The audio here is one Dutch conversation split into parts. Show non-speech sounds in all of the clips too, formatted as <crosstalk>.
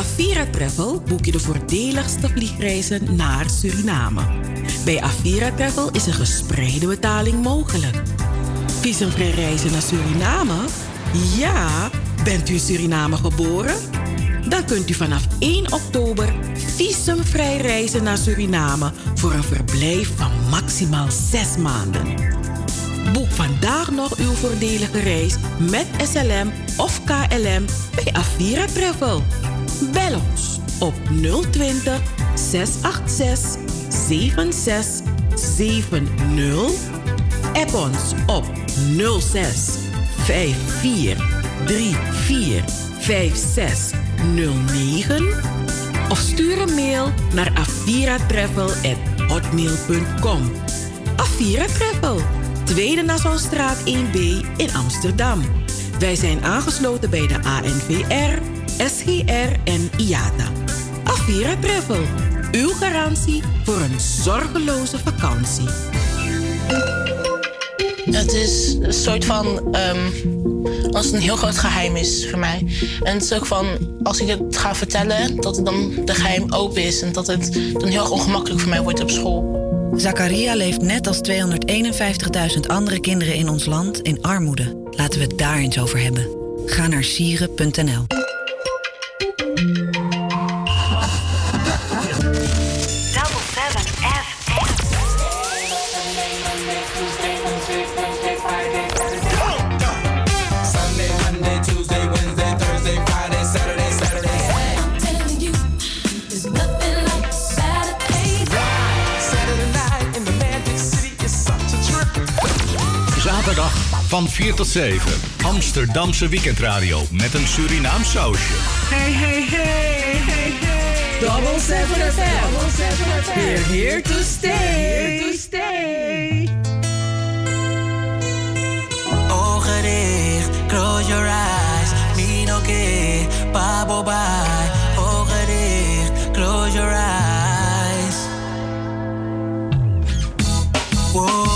Avira Travel boek je de voordeligste vliegreizen naar Suriname. Bij Avira Travel is een gespreide betaling mogelijk. Visumvrij reizen naar Suriname? Ja, bent u in Suriname geboren? Dan kunt u vanaf 1 oktober visumvrij reizen naar Suriname voor een verblijf van maximaal 6 maanden. Boek vandaag nog uw voordelige reis met SLM of KLM bij Avira Travel. Bel ons op 020 686 7670. App ons op 06 54 34 5609 of stuur een mail naar aviratravel@hotmail.com. Avira Travel, Tweede Nassaustraat 1B in Amsterdam. Wij zijn aangesloten bij de ANVR, SGR en IATA. Avira Travel, uw garantie voor een zorgeloze vakantie. Het is een soort van. Um, als het een heel groot geheim is voor mij. En het is ook van. Als ik het ga vertellen, dat het dan de geheim open is. En dat het dan heel erg ongemakkelijk voor mij wordt op school. Zakaria leeft net als 251.000 andere kinderen in ons land in armoede. Laten we het daar eens over hebben. Ga naar sieren.nl. Van 4 tot 7. Amsterdamse weekendradio met een Surinaam sausje. Hey, hey, hey, hey, hey. Double 7 FM. Double 7 FM. We're here to stay. Here to stay. Ogen dicht, close your eyes. Me no que, pa bye. Ogen dicht, close your eyes. Whoa.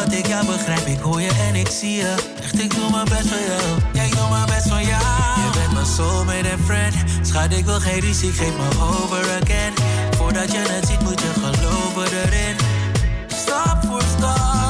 dat ik jou begrijp. Ik hoor je en ik zie je. Echt, ik doe mijn best voor jou. Ja, ik doe mijn best voor jou. Je bent mijn soulmate en friend. Schat, ik wel geen risico, geef me over again. Voordat je het ziet, moet je geloven erin. Stap voor stap.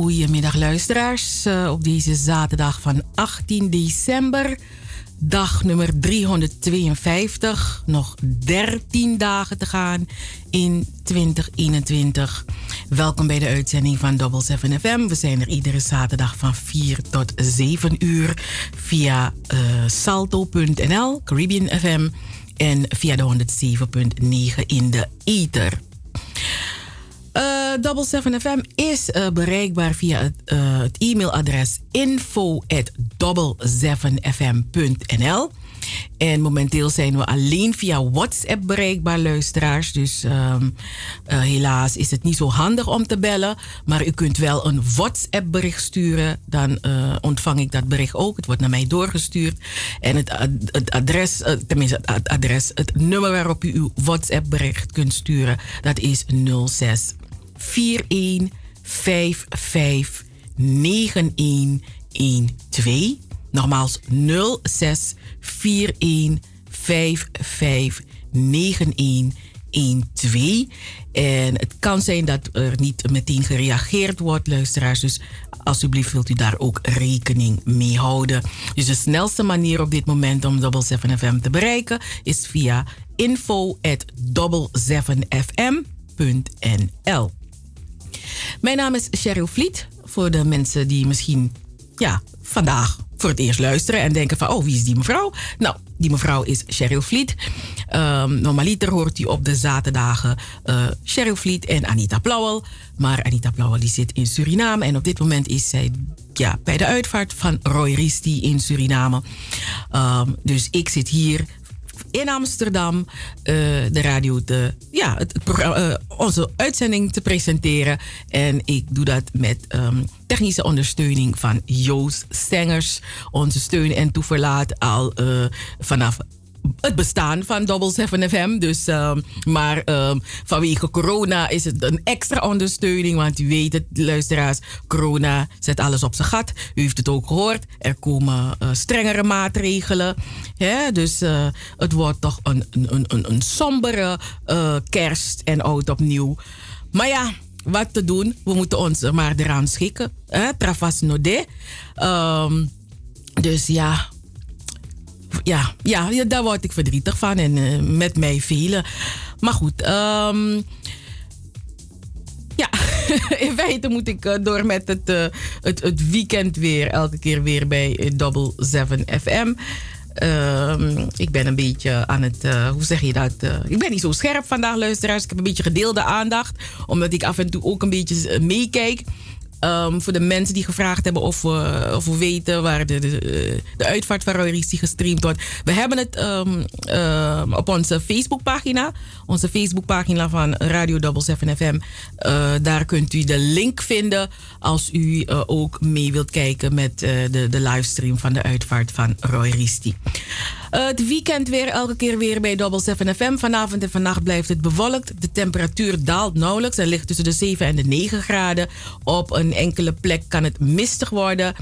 Goedemiddag luisteraars. Eh, op deze zaterdag van 18 december, dag nummer 352. Nog 13 dagen te gaan in 2021. Welkom bij de uitzending van Double 7 FM. We zijn er iedere zaterdag van 4 tot 7 uur via eh, salto.nl, Caribbean FM en via de 107.9 in de ether double FM is eh, bereikbaar via het, eh, het e-mailadres info at fmnl En momenteel zijn we alleen via WhatsApp bereikbaar, luisteraars. Dus ehm, eh, helaas is het niet zo handig om te bellen. Maar u kunt wel een WhatsApp-bericht sturen. Dan ontvang ik dat bericht ook. Het wordt naar mij doorgestuurd. En het, adres, tenminste het adres, het nummer waarop u uw WhatsApp-bericht kunt sturen, dat is 06 41 55 9112. Nogmaals 06 41 55 9112. En het kan zijn dat er niet meteen gereageerd wordt, luisteraars. Dus alsjeblieft wilt u daar ook rekening mee houden. Dus de snelste manier op dit moment om Double 7 FM te bereiken is via info at 7fm.nl. Mijn naam is Cheryl Vliet. Voor de mensen die misschien ja, vandaag voor het eerst luisteren en denken van, oh, wie is die mevrouw? Nou, die mevrouw is Cheryl Vliet. Um, normaliter hoort u op de zaterdagen uh, Cheryl Vliet en Anita Plauwel. Maar Anita Plauwel die zit in Suriname en op dit moment is zij ja, bij de uitvaart van Roy Risti in Suriname. Um, dus ik zit hier in Amsterdam uh, de radio te, ja, het, uh, onze uitzending te presenteren. En ik doe dat met um, technische ondersteuning van Joost Stengers. Onze steun en toeverlaat al uh, vanaf het bestaan van Double 7 FM. Dus, um, maar um, vanwege corona is het een extra ondersteuning. Want u weet het, luisteraars, corona zet alles op zijn gat. U heeft het ook gehoord. Er komen uh, strengere maatregelen. Hè? Dus uh, het wordt toch een, een, een, een sombere uh, kerst en oud opnieuw. Maar ja, wat te doen? We moeten ons maar eraan schikken. Hè? Travas node. Um, dus ja, ja, ja, daar word ik verdrietig van. En uh, met mij velen. Maar goed, um, ja, <laughs> in feite moet ik uh, door met het, uh, het, het weekend weer. Elke keer weer bij Double 7 FM. Um, ik ben een beetje aan het, hoe zeg je dat? ik ben niet zo scherp vandaag, luisteraars. Ik heb een beetje gedeelde aandacht. Omdat ik af en toe ook een beetje meekijk. Um, voor de mensen die gevraagd hebben of we, of we weten waar de, de, de uitvaart van Roy gestreamd wordt. We hebben het um, um, op onze Facebookpagina. Onze Facebookpagina van Radio Double 7 FM. Uh, daar kunt u de link vinden als u uh, ook mee wilt kijken met uh, de, de livestream van de uitvaart van Roy Risti. het weekend weer elke keer weer bij Double 7 FM. Vanavond en vannacht blijft het bewolkt. De temperatuur daalt nauwelijks en ligt tussen de 7 en de 9 graden. Op een enkele plek kan het mistig worden.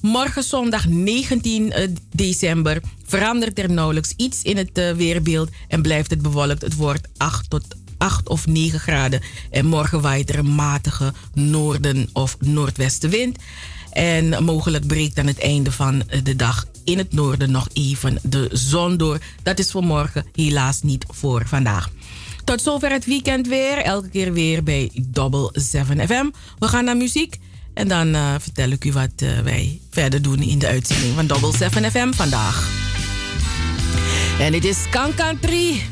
Morgen zondag 19 december verandert er nauwelijks iets in het uh, weerbeeld en blijft het bewolkt. Het wordt 8 tot 8 of 9 graden. En morgen waait er een matige noorden- of noordwestenwind. En mogelijk breekt aan het einde van de dag in het noorden nog even de zon door. Dat is voor morgen helaas niet voor vandaag. Tot zover het weekend weer. Elke keer weer bij Double 7 FM. We gaan naar muziek. En dan uh, vertel ik u wat wij verder doen in de uitzending van Double 7 FM vandaag. En het is Kankantri.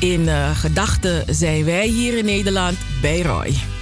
In uh, gedachten zijn wij hier in Nederland bij Roy.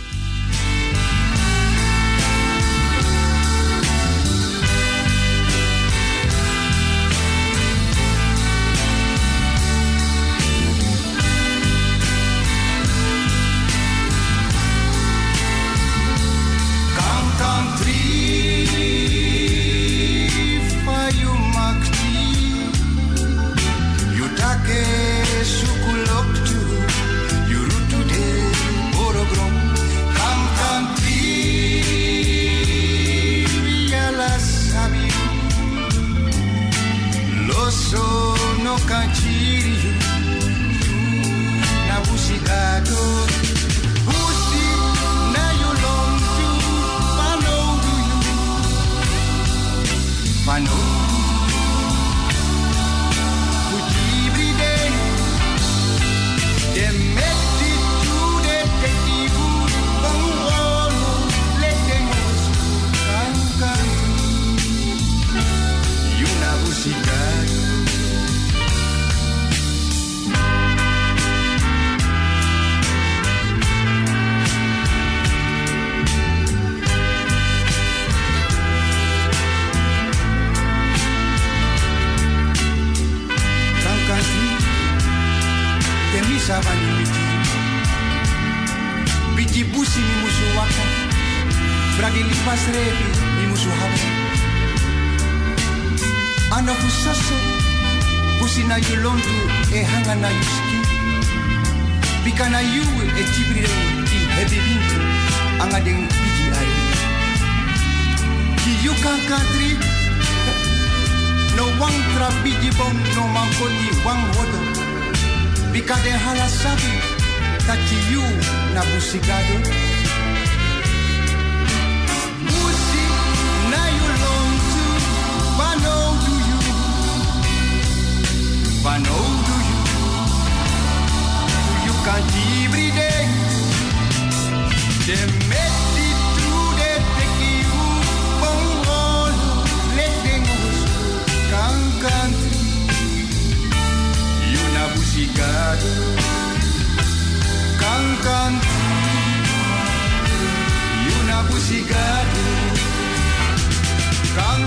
Kan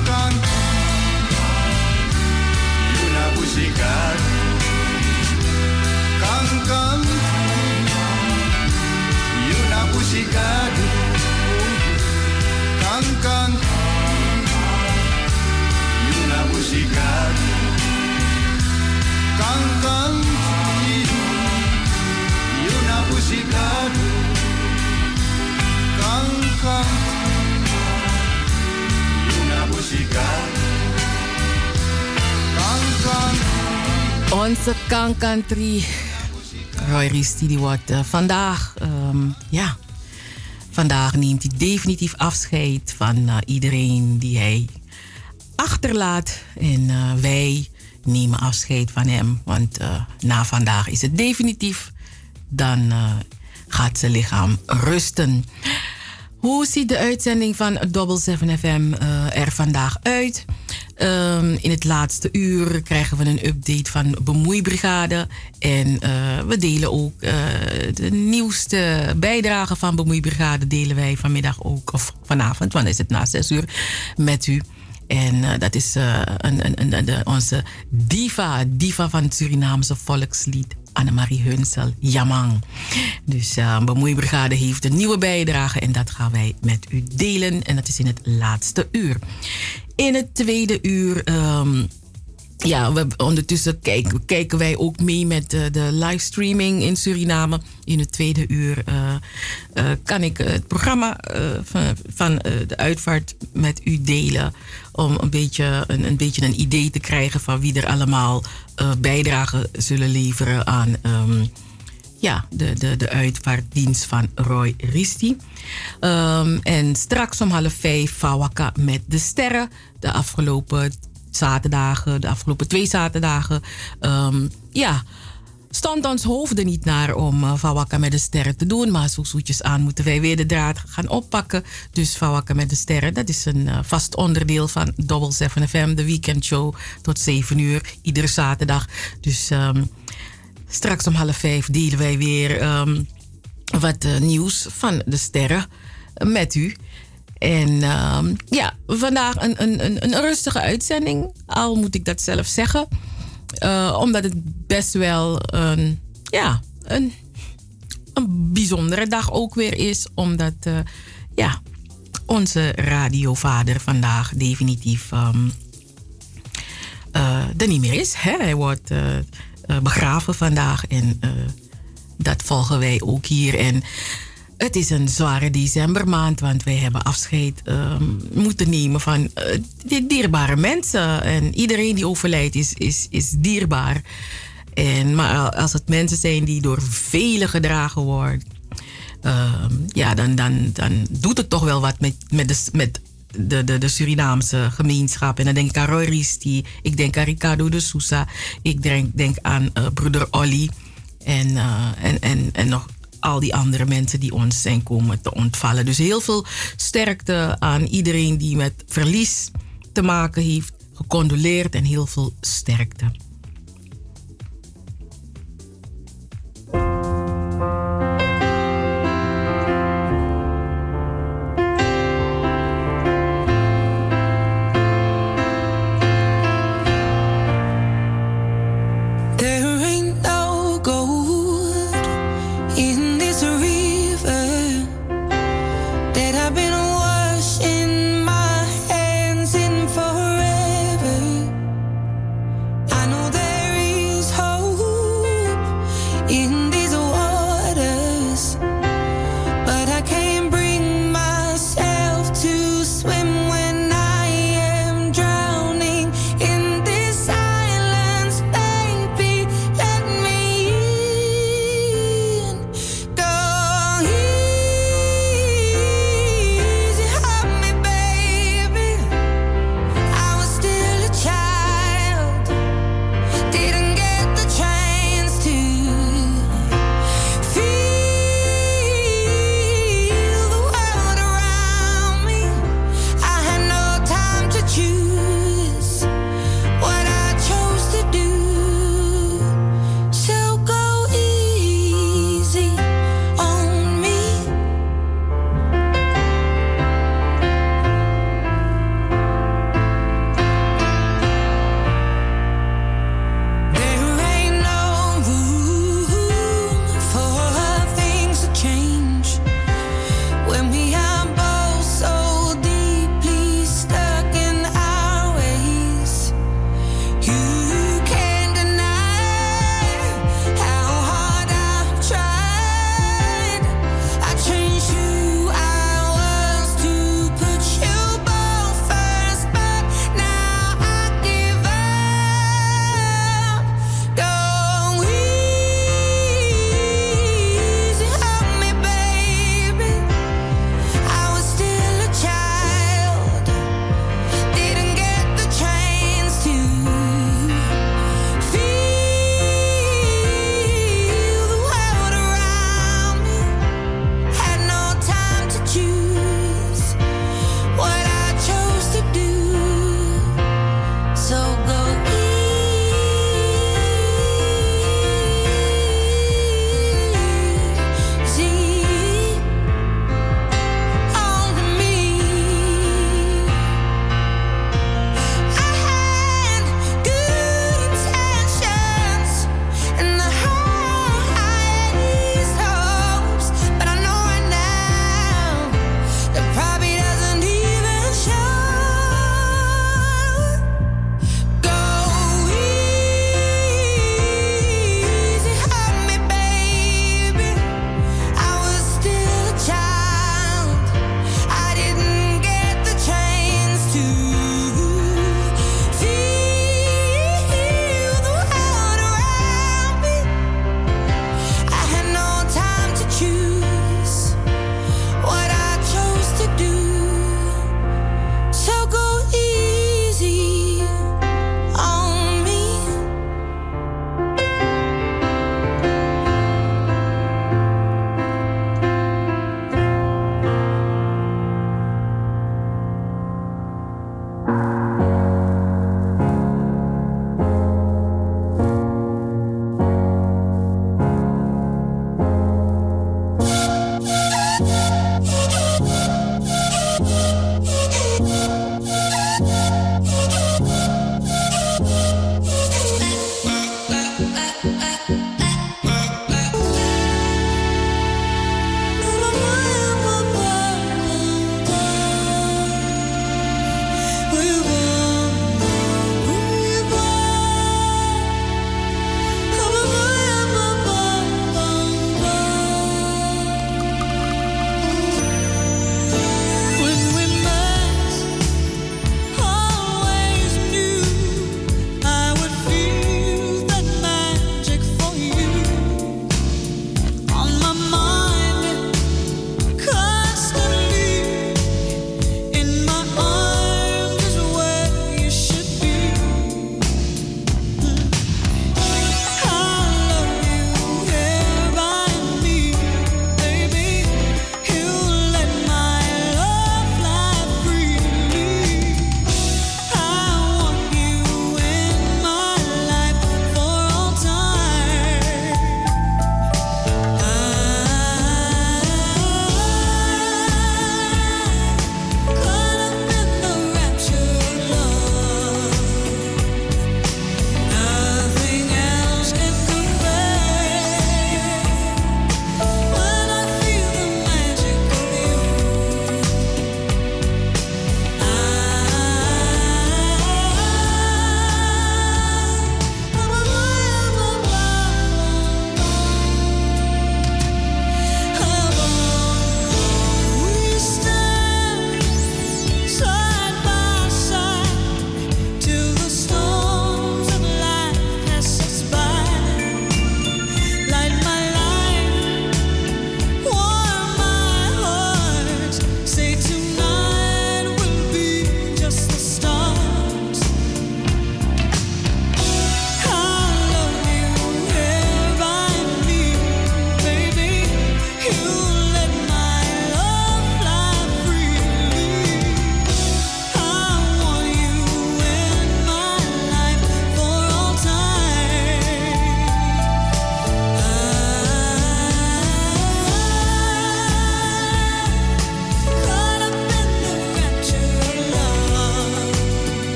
country you na busigado kan country you na busigado kan country you na busigado kan country busigado kan country you na busigado kan country Onze kankantry. Roy Risti, die wordt eh, vandaag, ehm, ja, vandaag neemt hij definitief afscheid van eh, iedereen die hij achterlaat. En eh, wij nemen afscheid van hem, want na vandaag is het definitief. Dan eh, gaat zijn lichaam rusten. Hoe ziet de uitzending van Double 7 FM eh, er vandaag uit? Ehm, in het laatste uur krijgen we een update van Bemoeibrigade. En eh, we delen ook de nieuwste bijdrage van Bemoeibrigade. Delen wij vanmiddag ook, of vanavond, want is het na 6 uur, met u. En eh, dat is eh, een, een, een, onze diva, diva van het Surinaamse volkslied. Annemarie Hunsel, Jamang. Dus uh, Bemoeibrigade heeft een nieuwe bijdrage en dat gaan wij met u delen. En dat is in het laatste uur. In het tweede uur ehm, ja, we, ondertussen kijken, wij ook mee met de, livestreaming in Suriname. In het tweede uur kan ik het programma van, van de uitvaart met u delen. Om een beetje een, een beetje een idee te krijgen van wie er allemaal eh bijdrage zullen leveren aan ehm, ja, de, de, de uitvaartdienst van Roy Risti. Ehm, en straks om half vijf Fawaka met de sterren. De afgelopen zaterdagen, de afgelopen twee zaterdagen. ehm, ja, stond ons hoofden niet naar om uh, Fawaka met de sterren te doen. Maar zo zoetjes aan moeten wij weer de draad gaan oppakken. Dus Fawaka met de sterren, dat is een eh, vast onderdeel van Double 7 FM. De weekendshow tot 7 uur, iedere zaterdag. Dus ehm, straks om half vijf delen wij weer ehm, wat eh, nieuws van de sterren met u. En ehm, ja, vandaag een, een, een, een rustige uitzending. Al moet ik dat zelf zeggen. Eh, omdat het best wel een, ja, een, een bijzondere dag ook weer is. Omdat eh, ja, onze radiovader vandaag definitief ehm, eh, er niet meer is. Hè? Hij wordt begraven vandaag. En dat volgen wij ook hier. En het is een zware decembermaand, want wij hebben afscheid ehm, moeten nemen van eh, die dierbare mensen. En iedereen die overlijdt is, is, is dierbaar. En, maar als het mensen zijn die door velen gedragen worden, ehm, ja, dan, dan, dan doet het toch wel wat met, met, de, met de, de, Surinaamse gemeenschap. En dan denk ik aan Roy ik denk aan Ricardo de Sousa, ik denk, denk aan eh, broeder Olly en, eh, en, en, en nog al die andere mensen die ons zijn komen te ontvallen. Dus heel veel sterkte aan iedereen die met verlies te maken heeft. Gecondoleerd en heel veel sterkte.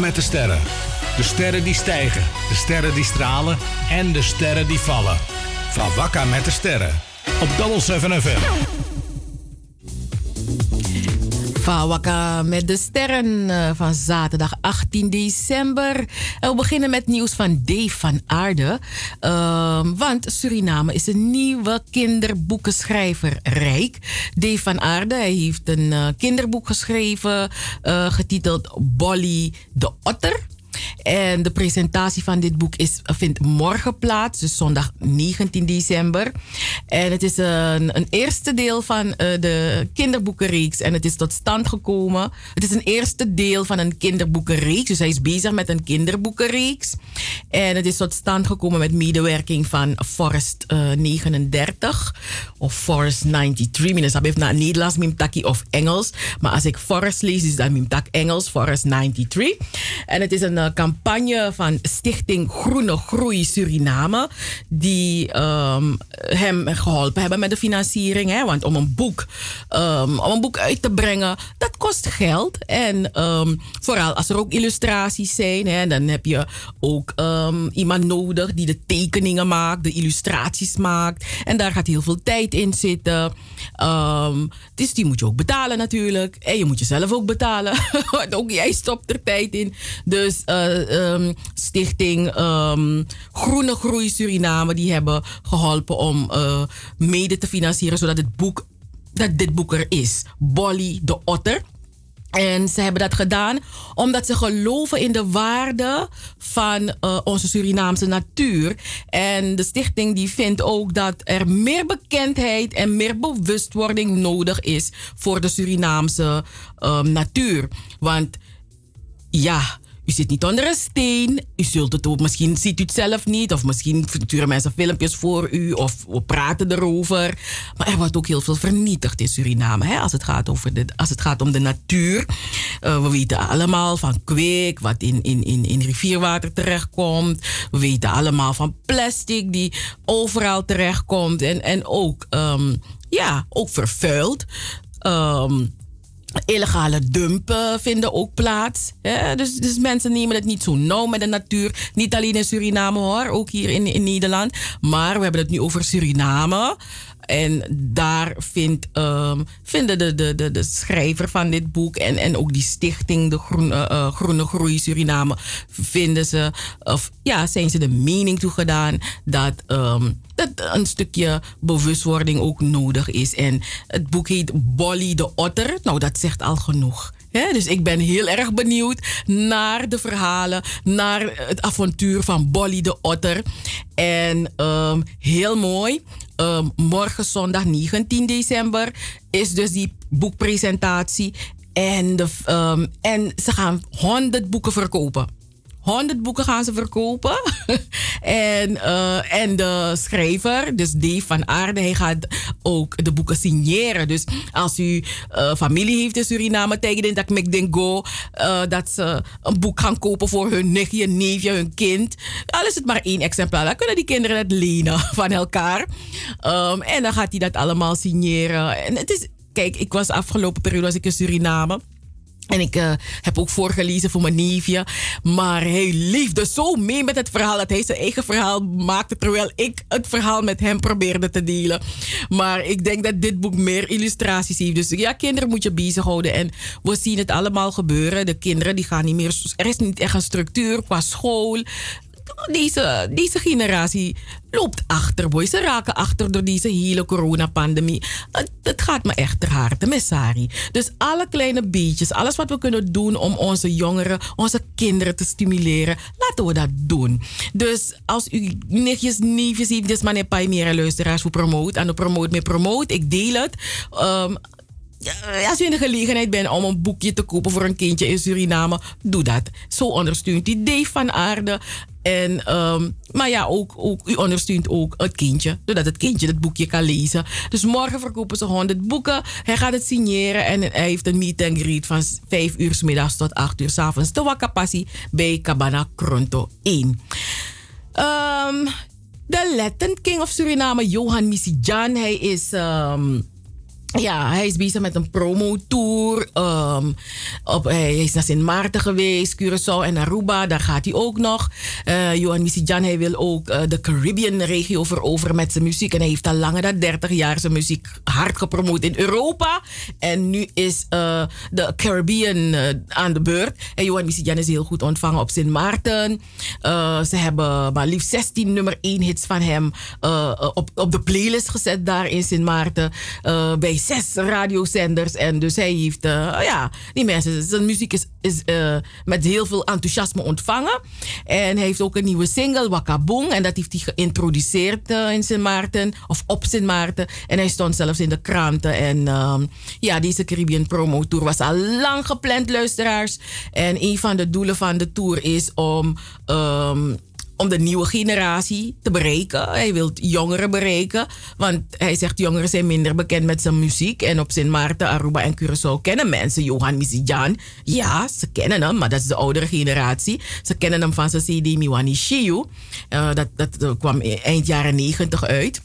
Met de sterren. De sterren die stijgen, de sterren die stralen en de sterren die vallen. Van Wakka met de sterren. Op Double 7 FM. Fawaka met de sterren eh, van zaterdag 18 december. We beginnen met nieuws van Dave van Aarde. Ehm, want Suriname is een nieuwe kinderboekenschrijver rijk. Dave van Aarde hij heeft een eh, kinderboek geschreven eh, getiteld Bolly de Otter. En de presentatie van dit boek is, vindt morgen plaats, dus zondag 19 december. En het is een, een eerste deel van uh, de kinderboekenreeks. En het is tot stand gekomen. Het is een eerste deel van een kinderboekenreeks. Dus hij is bezig met een kinderboekenreeks. En het is tot stand gekomen met medewerking van Forest uh, 39 of Forest 93. Minus heeft naar Nederlands, Mimtaki of Engels. Maar als ik Forest lees, is dat Mimtak Engels, Forest 93. En het is een campagne van Stichting Groene Groei Suriname. Die um, hem geholpen hebben met de financiering. Hè? Want om een, boek, um, om een boek uit te brengen, dat kost geld. En um, vooral als er ook illustraties zijn, hè, dan heb je ook iemand nodig die de tekeningen maakt, de illustraties maakt. En daar gaat heel veel tijd in zitten. dus die moet je ook betalen natuurlijk. En je moet jezelf ook betalen. <laughs> Ook jij stopt er tijd in. Dus um, stichting um, Groene Groei Suriname, die hebben geholpen om uh, mede te financieren, zodat het boek, dat dit boek er is. Bolly de Otter. En ze hebben dat gedaan omdat ze geloven in de waarde van uh, onze Surinaamse natuur. En de stichting die vindt ook dat er meer bekendheid en meer bewustwording nodig is voor de Surinaamse uh, natuur. Want ja, u zit niet onder een steen. U zult het ook, misschien ziet u het zelf niet. Of misschien sturen mensen filmpjes voor u. Of we praten erover. Maar er wordt ook heel veel vernietigd in Suriname. Hè, als, het gaat over de, als het gaat om de natuur. Uh, we weten allemaal van kwik. Wat in, in, in, in rivierwater terechtkomt. We weten allemaal van plastic die overal terechtkomt. En, en ook, um, ja, ook vervuild. Um, illegale dumpen vinden ook plaats. Dus, dus mensen nemen het niet zo nauw met de natuur. Niet alleen in Suriname hoor, ook hier in, in Nederland. Maar we hebben het nu over Suriname. En daar um, vinden de, de, de, de schrijver van dit boek en, en ook die stichting, de Groene, uh, Groene Groei Suriname, vinden ze, of ja, zijn ze de mening toegedaan dat, um, dat een stukje bewustwording ook nodig is. En het boek heet Bolly de Otter. Nou, dat zegt al genoeg. Dus ik ben heel erg benieuwd naar de verhalen, naar het avontuur van Bolly de Otter. En um, heel mooi. Um, morgen zondag 19 december is dus die boekpresentatie. En, de, um, en ze gaan 100 boeken verkopen. 100 boeken gaan ze verkopen. <laughs> en, uh, en de schrijver, dus Dave van Aarde, hij gaat ook de boeken signeren. Dus als u uh, familie heeft in Suriname, tegen dat ik denk go, uh, dat ze een boek gaan kopen voor hun nichtje, neefje, hun kind. Al is het maar één exemplaar, dan kunnen die kinderen het lenen <laughs> van elkaar. Um, en dan gaat hij dat allemaal signeren. En het is, kijk, ik was afgelopen periode was ik in Suriname. En ik uh, heb ook voorgelezen voor mijn neefje. Maar hij leefde zo mee met het verhaal dat hij zijn eigen verhaal maakte. Terwijl ik het verhaal met hem probeerde te delen. Maar ik denk dat dit boek meer illustraties heeft. Dus ja, kinderen moet je bezighouden. En we zien het allemaal gebeuren. De kinderen die gaan niet meer. Er is niet echt een structuur qua school deze, deze generatie loopt achter, boy. Ze raken achter door deze hele coronapandemie. Het, het gaat me echt ter harte, messari. Dus alle kleine beetjes, alles wat we kunnen doen om onze jongeren, onze kinderen te stimuleren, laten we dat doen. Dus als u nichtjes, neefjes dus meneer Pai meer luisteraars voor promote, en de promote meer promote, ik deel het. Um, als u in de gelegenheid bent om een boekje te kopen voor een kindje in Suriname, doe dat. Zo ondersteunt u Dave van Aarde. En, um, maar ja, ook, ook, u ondersteunt ook het kindje, zodat het kindje het boekje kan lezen. Dus morgen verkopen ze 100 boeken. Hij gaat het signeren en hij heeft een meet and greet van 5 uur s middags tot 8 uur s avonds te Wakapassi bij Cabana Kronto 1. Um, de Latin King of Suriname, Johan Misijan, hij is. Um, ja, hij is bezig met een promotour. Um, op, hij is naar Sint Maarten geweest, Curaçao en Aruba. Daar gaat hij ook nog. Uh, Johan Misijan, hij wil ook uh, de Caribbean-regio veroveren met zijn muziek. En hij heeft al langer dan 30 jaar zijn muziek hard gepromoot in Europa. En nu is uh, de Caribbean aan de beurt. Johan Misijan is heel goed ontvangen op Sint Maarten. ze hebben maar liefst 16 nummer 1 hits van hem op, op de playlist gezet daar in Sint Maarten. bij zes radiozenders. En dus hij heeft, uh, ja, die mensen, zijn muziek is, is uh, met heel veel enthousiasme ontvangen. En hij heeft ook een nieuwe single, Wakabong. En dat heeft hij geïntroduceerd uh, in Sint Maarten, of op Sint Maarten. En hij stond zelfs in de kranten. En um, ja, deze Caribbean Promo Tour was al lang gepland, luisteraars. En een van de doelen van de tour is om. Um, om de nieuwe generatie te bereiken. Hij wil jongeren bereiken. Want hij zegt jongeren zijn minder bekend met zijn muziek. En op Sint Maarten, Aruba en Curaçao kennen mensen Johan Misijan. Ja, ze kennen hem, maar dat is de oudere generatie. Ze kennen hem van zijn CD Miwani Shiu. Uh, dat, dat kwam eind jaren negentig uit.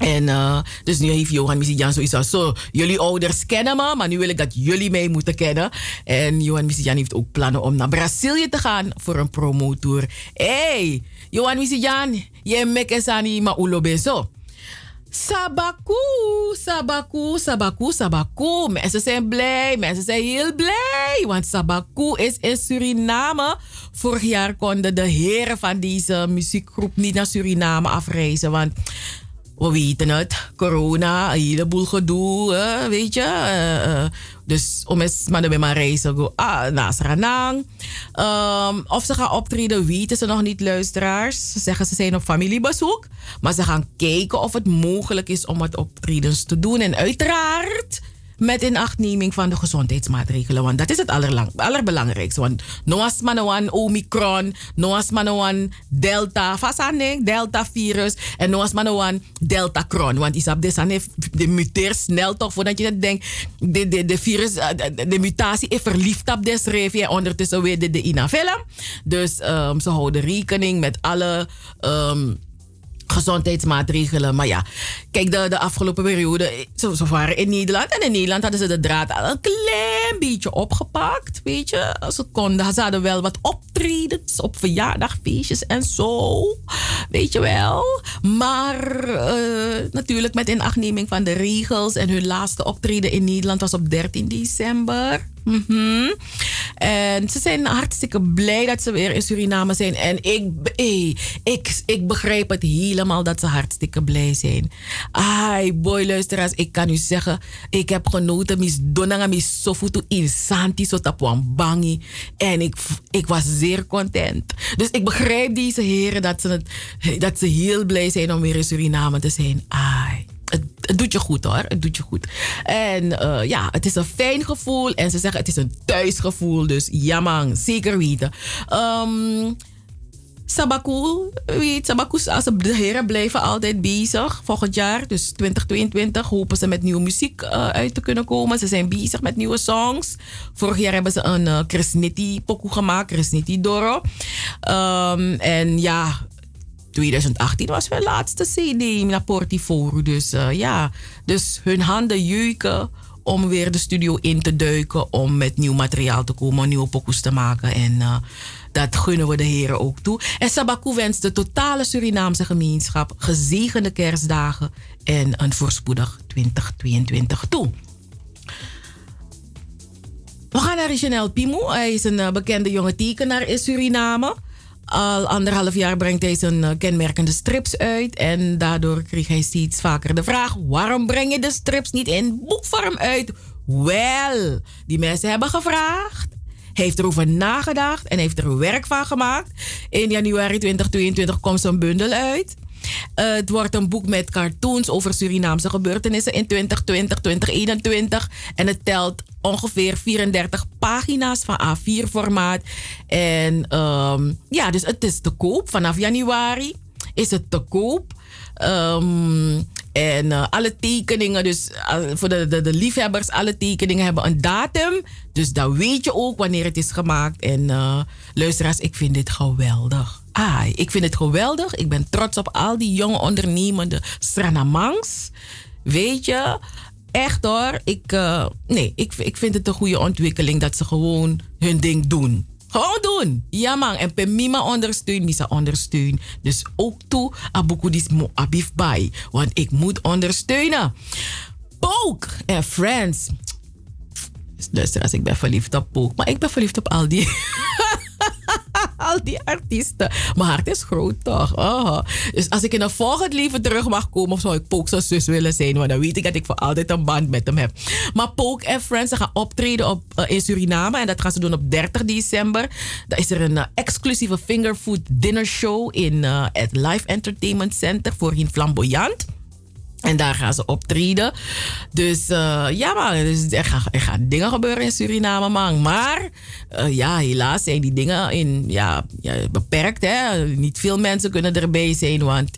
En uh, dus nu heeft Johan Misijan zoiets als zo. Jullie ouders kennen me, maar nu wil ik dat jullie mij moeten kennen. En Johan Misijan heeft ook plannen om naar Brazilië te gaan voor een promotour. Hey, Johan Misijan, je mekesani ma ulo beso. Sabaku, Sabaku, Sabaku, Sabaku. Mensen zijn blij, mensen zijn heel blij. Want Sabaku is in Suriname. Vorig jaar konden de heren van deze muziekgroep niet naar Suriname afreizen. Want we weten het, corona, een heleboel gedoe, weet je. Uh, uh, dus om eens maar de maar reizen go, ah, naar Saranang. Um, of ze gaan optreden, weten ze nog niet, luisteraars. Ze zeggen ze zijn op familiebezoek. Maar ze gaan kijken of het mogelijk is om wat optredens te doen. En uiteraard met inachtneming van de gezondheidsmaatregelen. Want dat is het allerlang, allerbelangrijkste. Want noas manoan Omicron, noas manoan Delta, fasane, Delta virus en noas manoan Delta Cron. Want isap de de muteert snel toch voordat je denkt. De, de, de virus, eh, de, mutatie is verliefd op des en ondertussen weer de, de inavella. Dus um, ze houden rekening met alle... Um, gezondheidsmaatregelen. Maar ja, kijk, de, de afgelopen periode, ze, ze waren in Nederland. En in Nederland hadden ze de draad al een klein beetje opgepakt. Weet je, ze konden, ze hadden wel wat optredens op verjaardagfeestjes en zo. Weet je wel. Maar uh, natuurlijk met inachtneming van de regels. En hun laatste optreden in Nederland was op 13 december. Mm. En ze zijn hartstikke blij dat ze weer in Suriname zijn. En ik, hey, ik, ik begrijp het helemaal dat ze hartstikke blij zijn. Ai, boy, luisteraars, ik kan u zeggen, ik heb genoten. Mis donanga mis sofutu insanti so bangi. En ik, ik was zeer content. Dus ik begrijp deze heren dat ze, het, dat ze heel blij zijn om weer in Suriname te zijn. Ai het, doet je goed hoor. Het doet je goed. En uh, ja, het is een fijn gevoel. En ze zeggen het is een thuisgevoel. Dus ja man, zeker weten. Um, Sabaku, weet als de heren blijven altijd bezig. Volgend jaar, dus 2022, hopen ze met nieuwe muziek uh, uit te kunnen komen. Ze zijn bezig met nieuwe songs. Vorig jaar hebben ze een uh, Chris pokoe gemaakt, Chris Doro. Um, en ja, 2018 was mijn laatste CD naar Portiforu. Dus uh, ja, dus hun handen jeuken om weer de studio in te duiken. Om met nieuw materiaal te komen, nieuwe pokoes te maken. En uh, dat gunnen we de heren ook toe. En Sabaku wenst de totale Surinaamse gemeenschap gezegende kerstdagen en een voorspoedig 2022 toe. We gaan naar Chanel Pimo. Hij is een uh, bekende jonge tekenaar in Suriname. Al anderhalf jaar brengt hij zijn uh, kenmerkende strips uit. En daardoor kreeg hij steeds vaker de vraag: waarom breng je de strips niet in boekvorm uit? Wel, die mensen hebben gevraagd. Heeft erover nagedacht en heeft er werk van gemaakt. In januari 2022 komt zijn bundel uit. Uh, het wordt een boek met cartoons over Surinaamse gebeurtenissen in 2020, 2021. En het telt ongeveer 34 pagina's van A4-formaat. En um, ja, dus het is te koop. Vanaf januari is het te koop. Um, en uh, alle tekeningen, dus uh, voor de, de, de, liefhebbers, alle tekeningen hebben een datum. Dus dan weet je ook wanneer het is gemaakt. En uh, luisteraars, ik vind dit geweldig. Ah, ik vind het geweldig. Ik ben trots op al die jonge ondernemende Stranamangs. Weet je, echt hoor. Ik, eh, nee, ik, ik vind het een goede ontwikkeling dat ze gewoon hun ding doen. Gewoon doen. Ja man. En per Mima ondersteun, Misa ondersteun. Dus ook toe, Abuku dis mo abif bij. Want ik moet ondersteunen. Poke en Friends. Luister, als ik ben verliefd op Poke. Maar ik ben verliefd op al die... <laughs> <laughs> al die artiesten. Mijn hart is groot toch? Oh. Dus als ik in een volgend leven terug mag komen, zou ik Poke zijn zus willen zijn. Want dan weet ik dat ik voor altijd een band met hem heb. Maar Poke en Friends gaan optreden op, eh, in Suriname. En dat gaan ze doen op 30 december. Dan is er een eh, exclusieve fingerfood dinner show in eh, het Live Entertainment Center. Voorheen flamboyant. En daar gaan ze optreden. Dus eh, ja, man. Dus er, gaan, er dingen gebeuren in Suriname, man. Maar eh, ja, helaas zijn die dingen in, ja, ja, beperkt. Hè? Niet veel mensen kunnen erbij zijn, want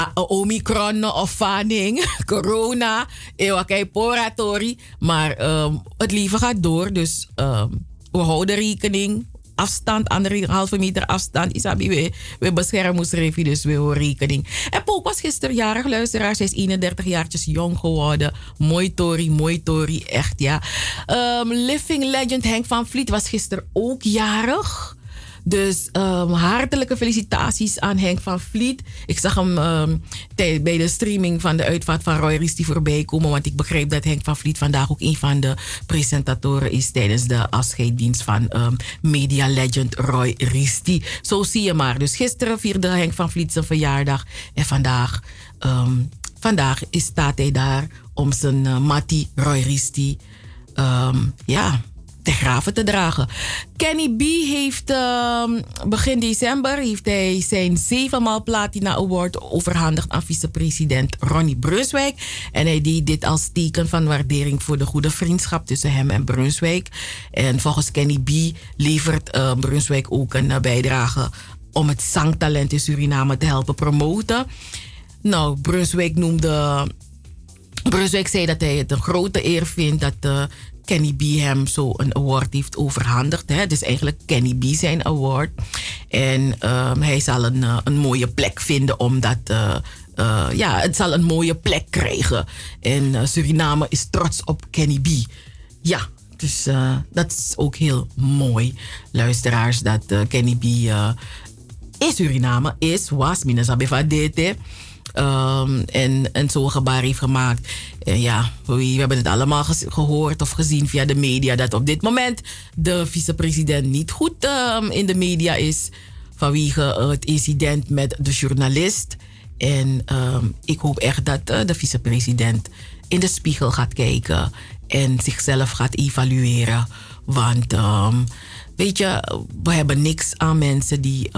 a- a- Omicron of vaning, <laughs> corona, ewakai poratori. Maar ehm, het leven gaat door, dus ehm, we houden rekening. Afstand, anderhalve meter afstand. Isabi, we, we beschermen ons dus we houden rekening. En Pook was gisteren jarig, luisteraar. Zij is 31 jaartjes jong geworden. Mooi Tori, mooi Tori, echt ja. Ehm, Living Legend Henk van Vliet was gisteren ook jarig. Dus ehm, hartelijke felicitaties aan Henk van Vliet. Ik zag hem tij- bij de streaming van de uitvaart van Roy Risti voorbij komen. Want ik begreep dat Henk van Vliet vandaag ook een van de presentatoren is tijdens de afscheiddienst van ehm, media legend Roy Risti. Zo zie je maar. Dus gisteren vierde Henk van Vliet zijn verjaardag. En vandaag, vandaag is, staat hij daar om zijn uh, Matti Roy Risti ja, te graven te dragen. Kenny B heeft ehm, begin december heeft hij zijn zevenmaal Platina Award overhandigd aan vicepresident Ronnie Brunswijk. En hij deed dit als teken van waardering voor de goede vriendschap tussen hem en Brunswijk. En volgens Kenny B levert eh, Brunswijk ook een eh, bijdrage om het zangtalent in Suriname te helpen promoten. Nou, Brunswijk noemde Brunswijk zei dat hij het een grote eer vindt dat eh, Kenny B hem zo een award heeft overhandigd. Het is eigenlijk Kenny B zijn award. En ehm, hij zal een, eh, een mooie plek vinden omdat... eh, eh, ja, het zal een mooie plek krijgen. En Suriname is trots op Kenny B. Ja, dus dat is ook heel mooi, luisteraars, dat Kenny B in Suriname is, was, Dete. Um, en, en zo'n gebaar heeft gemaakt. En ja, we, hebben het allemaal gehoord of gezien via de media dat op dit moment de vicepresident niet goed um, in de media is vanwege het incident met de journalist. En um, ik hoop echt dat uh, de vicepresident in de spiegel gaat kijken en zichzelf gaat evalueren. Want um, weet je, we hebben niks aan mensen die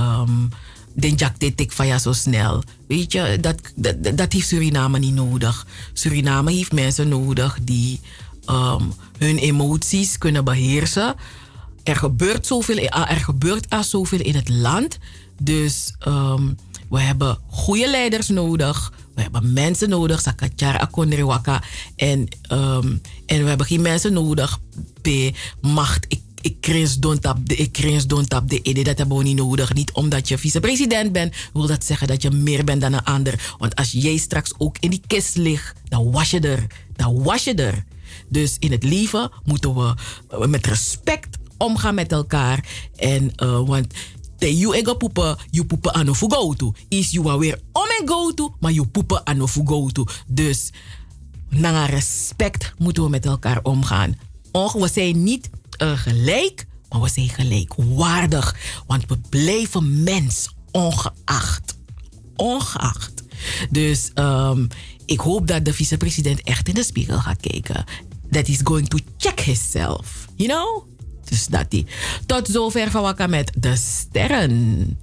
den jak dit tik van ja zo snel. Weet je, dat, dat, dat heeft Suriname niet nodig. Suriname heeft mensen nodig die um, hun emoties kunnen beheersen. Er gebeurt zoveel, er gebeurt er zoveel in het land. Dus um, we hebben goede leiders nodig. We hebben mensen nodig, Sakachara Akondrewaka. En, um, en we hebben geen mensen nodig bij macht. Ik, ik cringe don't tap de, ik cringe don't tap de idee. Dat hebben we niet nodig. Niet omdat je vicepresident bent, wil dat zeggen dat je meer bent dan een ander. Want als jij straks ook in die kist ligt, dan was je er. Dan was je er. Dus in het leven moeten we met respect omgaan met elkaar. En, uh, want te you ego poepen, you poepen aan of go to. Is you weer om en go to, maar you poepen aan of go to. Dus naar respect moeten we met elkaar omgaan. Och, we zijn niet gelijk, maar we zijn gelijkwaardig. Want we blijven mens, ongeacht. Ongeacht. Dus um, ik hoop dat de vicepresident echt in de spiegel gaat kijken. That he's going to check himself. You know? Dus dat die. Tot zover van Wakka met de sterren.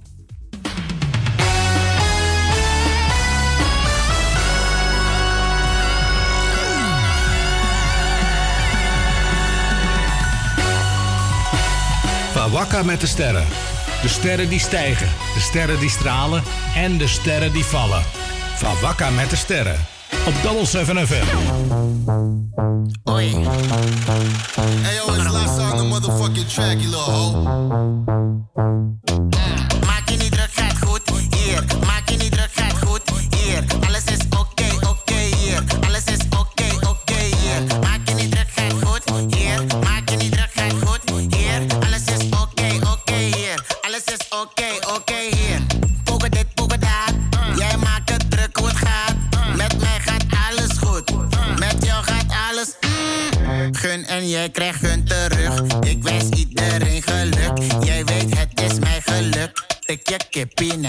Van met de sterren. De sterren die stijgen, de sterren die stralen en de sterren die vallen. Van met de sterren. Op Double 7 FM. Oi. Hey yo, it's last the motherfucking track, you little hoe.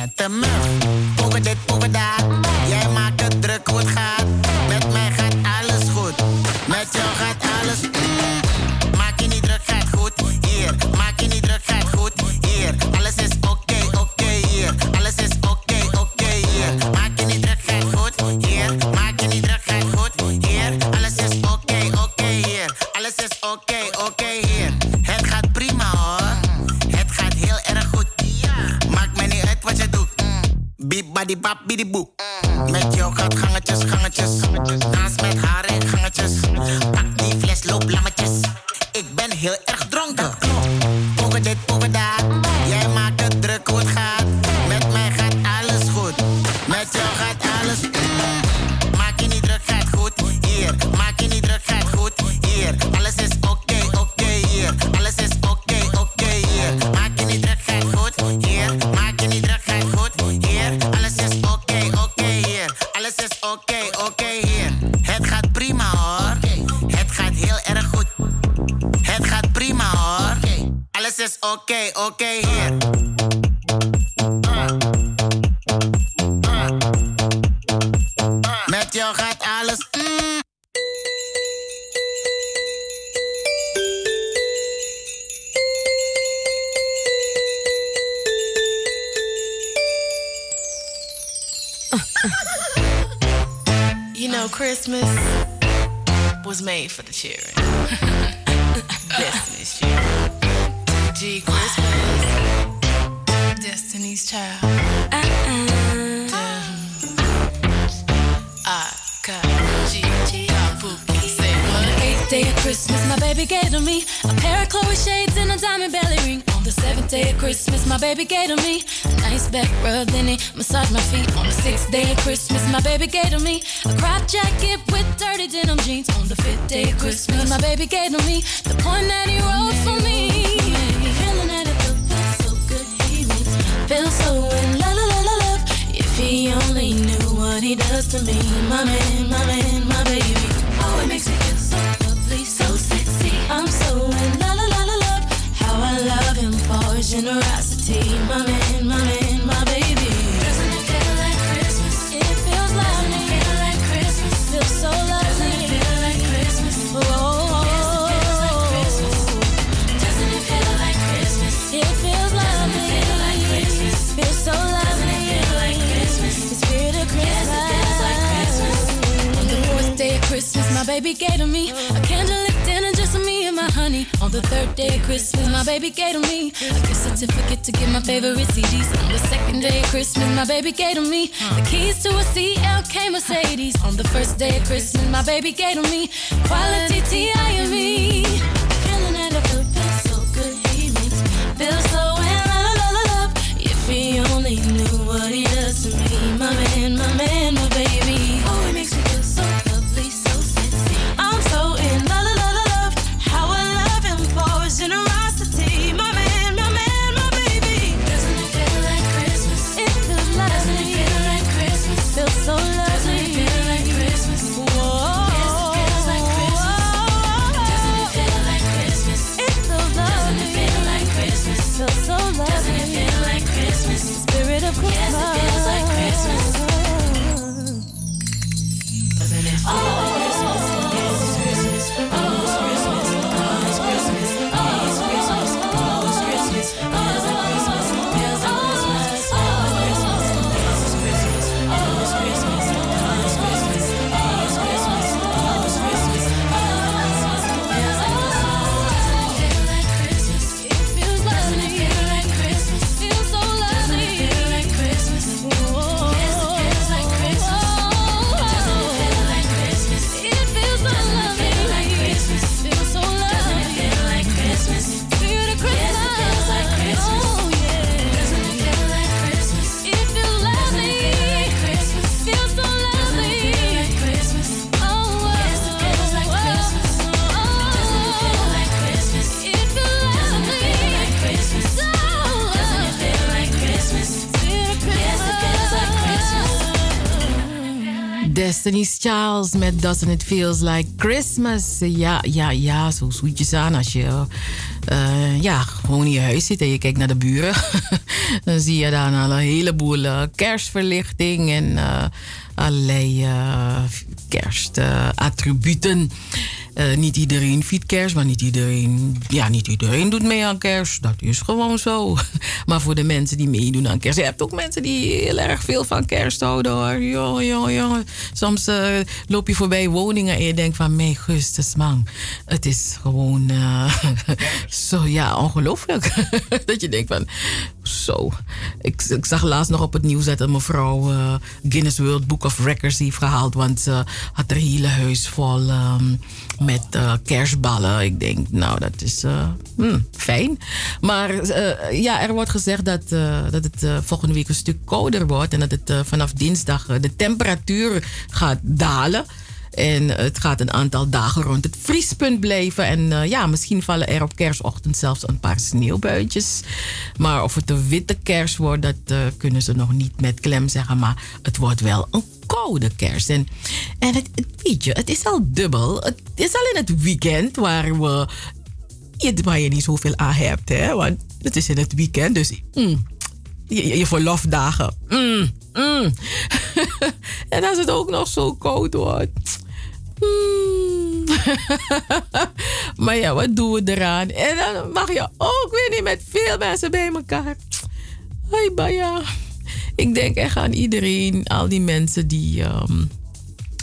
at the mouth. birthday, Christmas, my baby gave to me. Destiny's Child met Doesn't It Feels Like Christmas. Ja, ja, ja, zo zoetjes aan als je eh, ja, gewoon in je huis zit en je kijkt naar de buren. <laughs> dan zie je daar een heleboel uh, kerstverlichting en uh, allerlei kerstattributen. Uh, niet iedereen viert kerst, maar niet iedereen, ja, niet iedereen doet mee aan kerst. Dat is gewoon zo. <laughs> Maar voor de mensen die meedoen aan kerst, je hebt ook mensen die heel erg veel van kerst houden hoor. Jongen, jongen. Soms uh, loop je voorbij woningen en je denkt van, mijn gustus man. Het is gewoon uh, <laughs> zo, ja, ongelooflijk. <laughs> dat je denkt van, zo. Ik, ik, zag laatst nog op het nieuws dat een mevrouw Guinness World Book of Records heeft gehaald, want ze had haar hele huis vol. Um, met uh, kerstballen. Ik denk, nou, dat is uh, hmm, fijn. Maar ja, er wordt gezegd dat, dat het volgende week een stuk kouder wordt. En dat het vanaf dinsdag de temperatuur gaat dalen. En het gaat een aantal dagen rond het vriespunt blijven. En ja, misschien vallen er op kerstochtend zelfs een paar sneeuwbuitjes. Maar of het een witte kerst wordt, dat kunnen ze nog niet met klem zeggen. Maar het wordt wel een koude kerst. En, en het, weet je, het is al dubbel. Het is al in het weekend waar, we, waar je niet zoveel aan hebt. Hè? Want het is in het weekend, dus mm, je, je verlofdagen. Mm, mm. <laughs> en als het ook nog zo koud wordt. Mm. <laughs> maar ja, wat doen we eraan? En dan mag je ook weer niet met veel mensen bij elkaar. Hoi, Baya. Ik denk echt aan iedereen, al die mensen die um,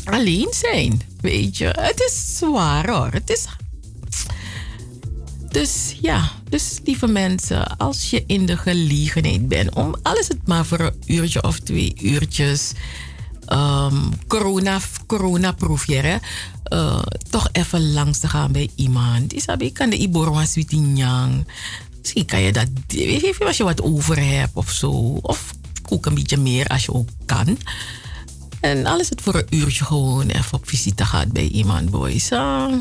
alleen zijn. Weet je, het is zwaar hoor. Het is. Dus ja, dus lieve mensen, als je in de gelegenheid bent om alles het maar voor een uurtje of twee uurtjes um, corona, corona-proefje, uh, toch even langs te gaan bij iemand. Isabi kan de Iborwa Switinyang. Misschien kan je dat, als je wat over hebt of zo. Of kook een beetje meer als je ook kan. En al is het voor een uurtje gewoon even op visite gaat bij iemand, boys. Uh,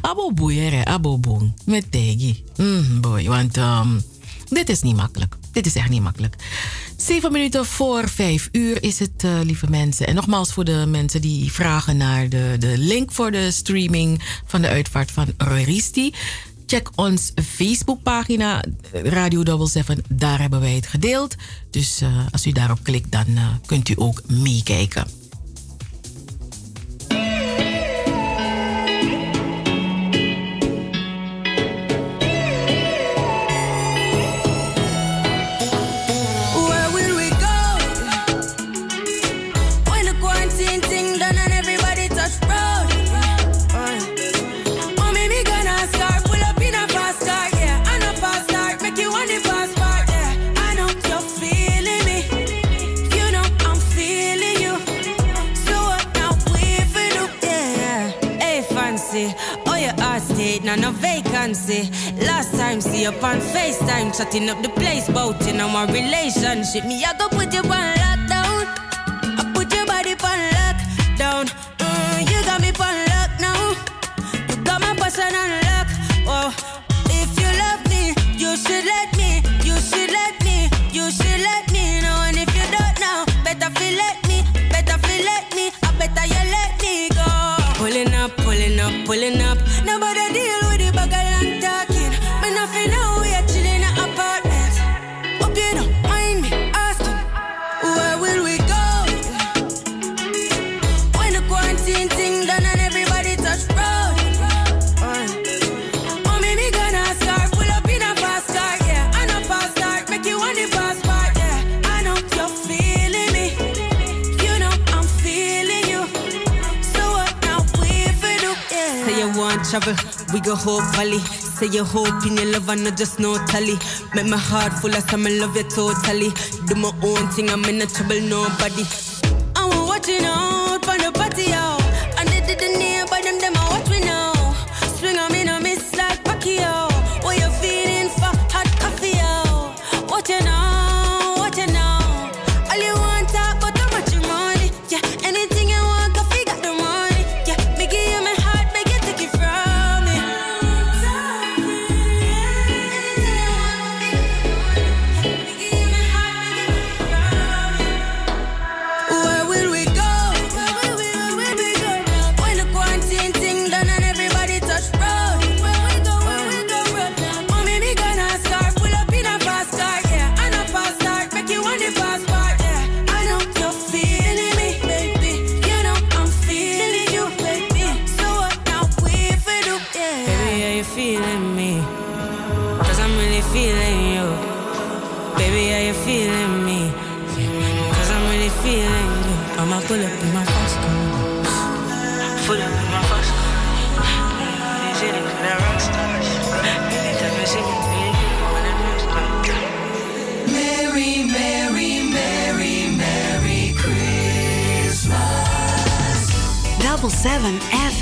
abo boeien, abo. Met tegi. Mm, boy, want um, dit is niet makkelijk. Dit is echt niet makkelijk. Zeven minuten voor vijf uur is het, uh, lieve mensen. En nogmaals voor de mensen die vragen naar de, de link voor de streaming van de uitvaart van Roristi. Check ons Facebookpagina Radio 7. Daar hebben wij het gedeeld. Dus uh, als u daarop klikt, dan uh, kunt u ook meekijken. Vacancy. Last time, see you on FaceTime, chatting up the place, bout in my relationship. Me, I go put you on lockdown. Travel, we go whole valley. Say you hope in your love and not just no tally. Make my heart full of some love you totally. Do my own thing, I'm in no trouble, nobody. I'm watching out for the 7 FM.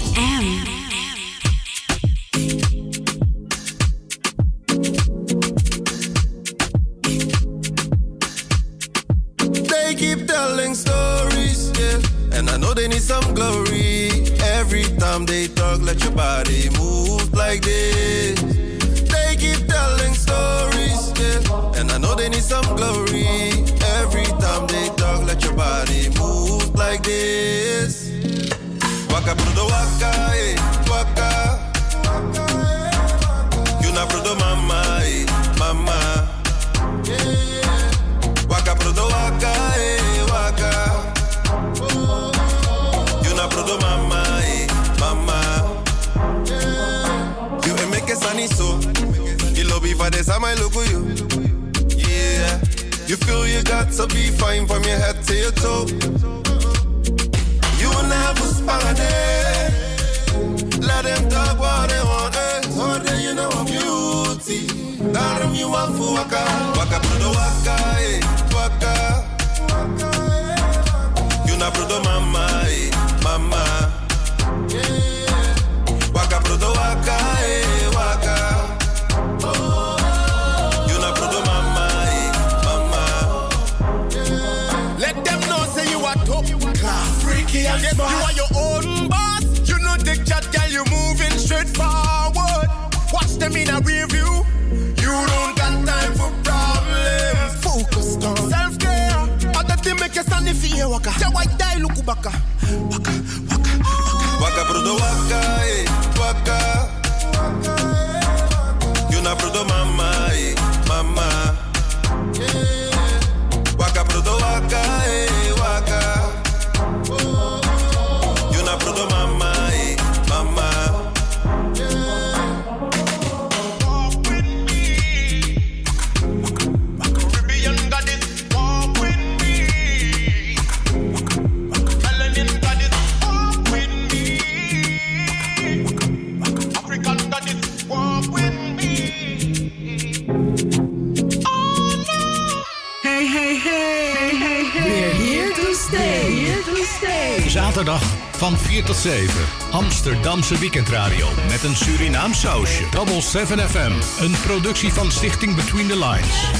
Double 7 FM. Een productie van Stichting Between the Lines.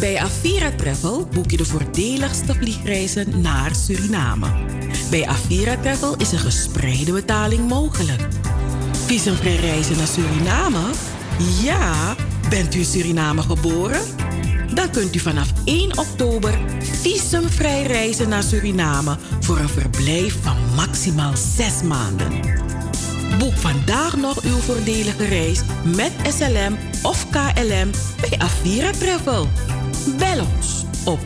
Bij Avira Travel boek je de voordeligste vliegreizen naar Suriname. Bij Avira Travel is een gespreide betaling mogelijk. Visumvrij reizen naar Suriname? Ja, bent u in Suriname geboren? Dan kunt u vanaf 1 oktober visumvrij reizen naar Suriname voor een verblijf van maximaal 6 maanden. Boek vandaag nog uw voordelige reis met SLM of KLM bij Avira Travel. Bel ons op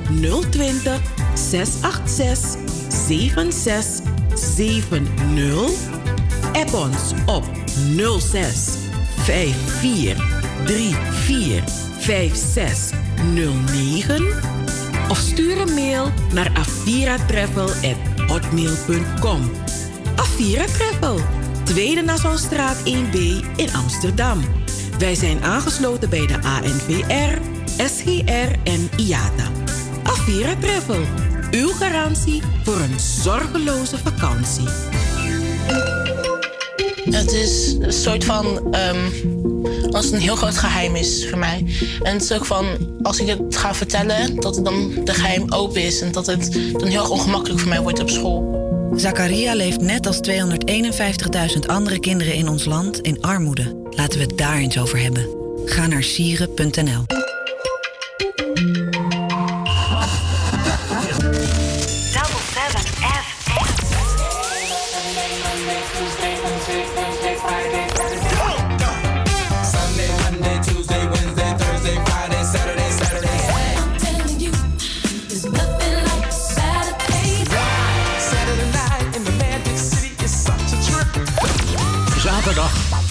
020 686 7670. App ons op 06 54 34 5609 of stuur een mail naar aviratravel@hotmail.com. Avira Travel, Tweede Nassaustraat 1B in Amsterdam. Wij zijn aangesloten bij de ANVR, SGR en IATA. Avira Travel, uw garantie voor een zorgeloze vakantie. Het is een soort van. ehm, het een heel groot geheim is voor mij. En het is ook van. Als ik het ga vertellen, dat het dan de geheim open is. En dat het dan heel ongemakkelijk voor mij wordt op school. Zakaria leeft net als 251.000 andere kinderen in ons land in armoede. Laten we het daar eens over hebben. Ga naar sieren.nl.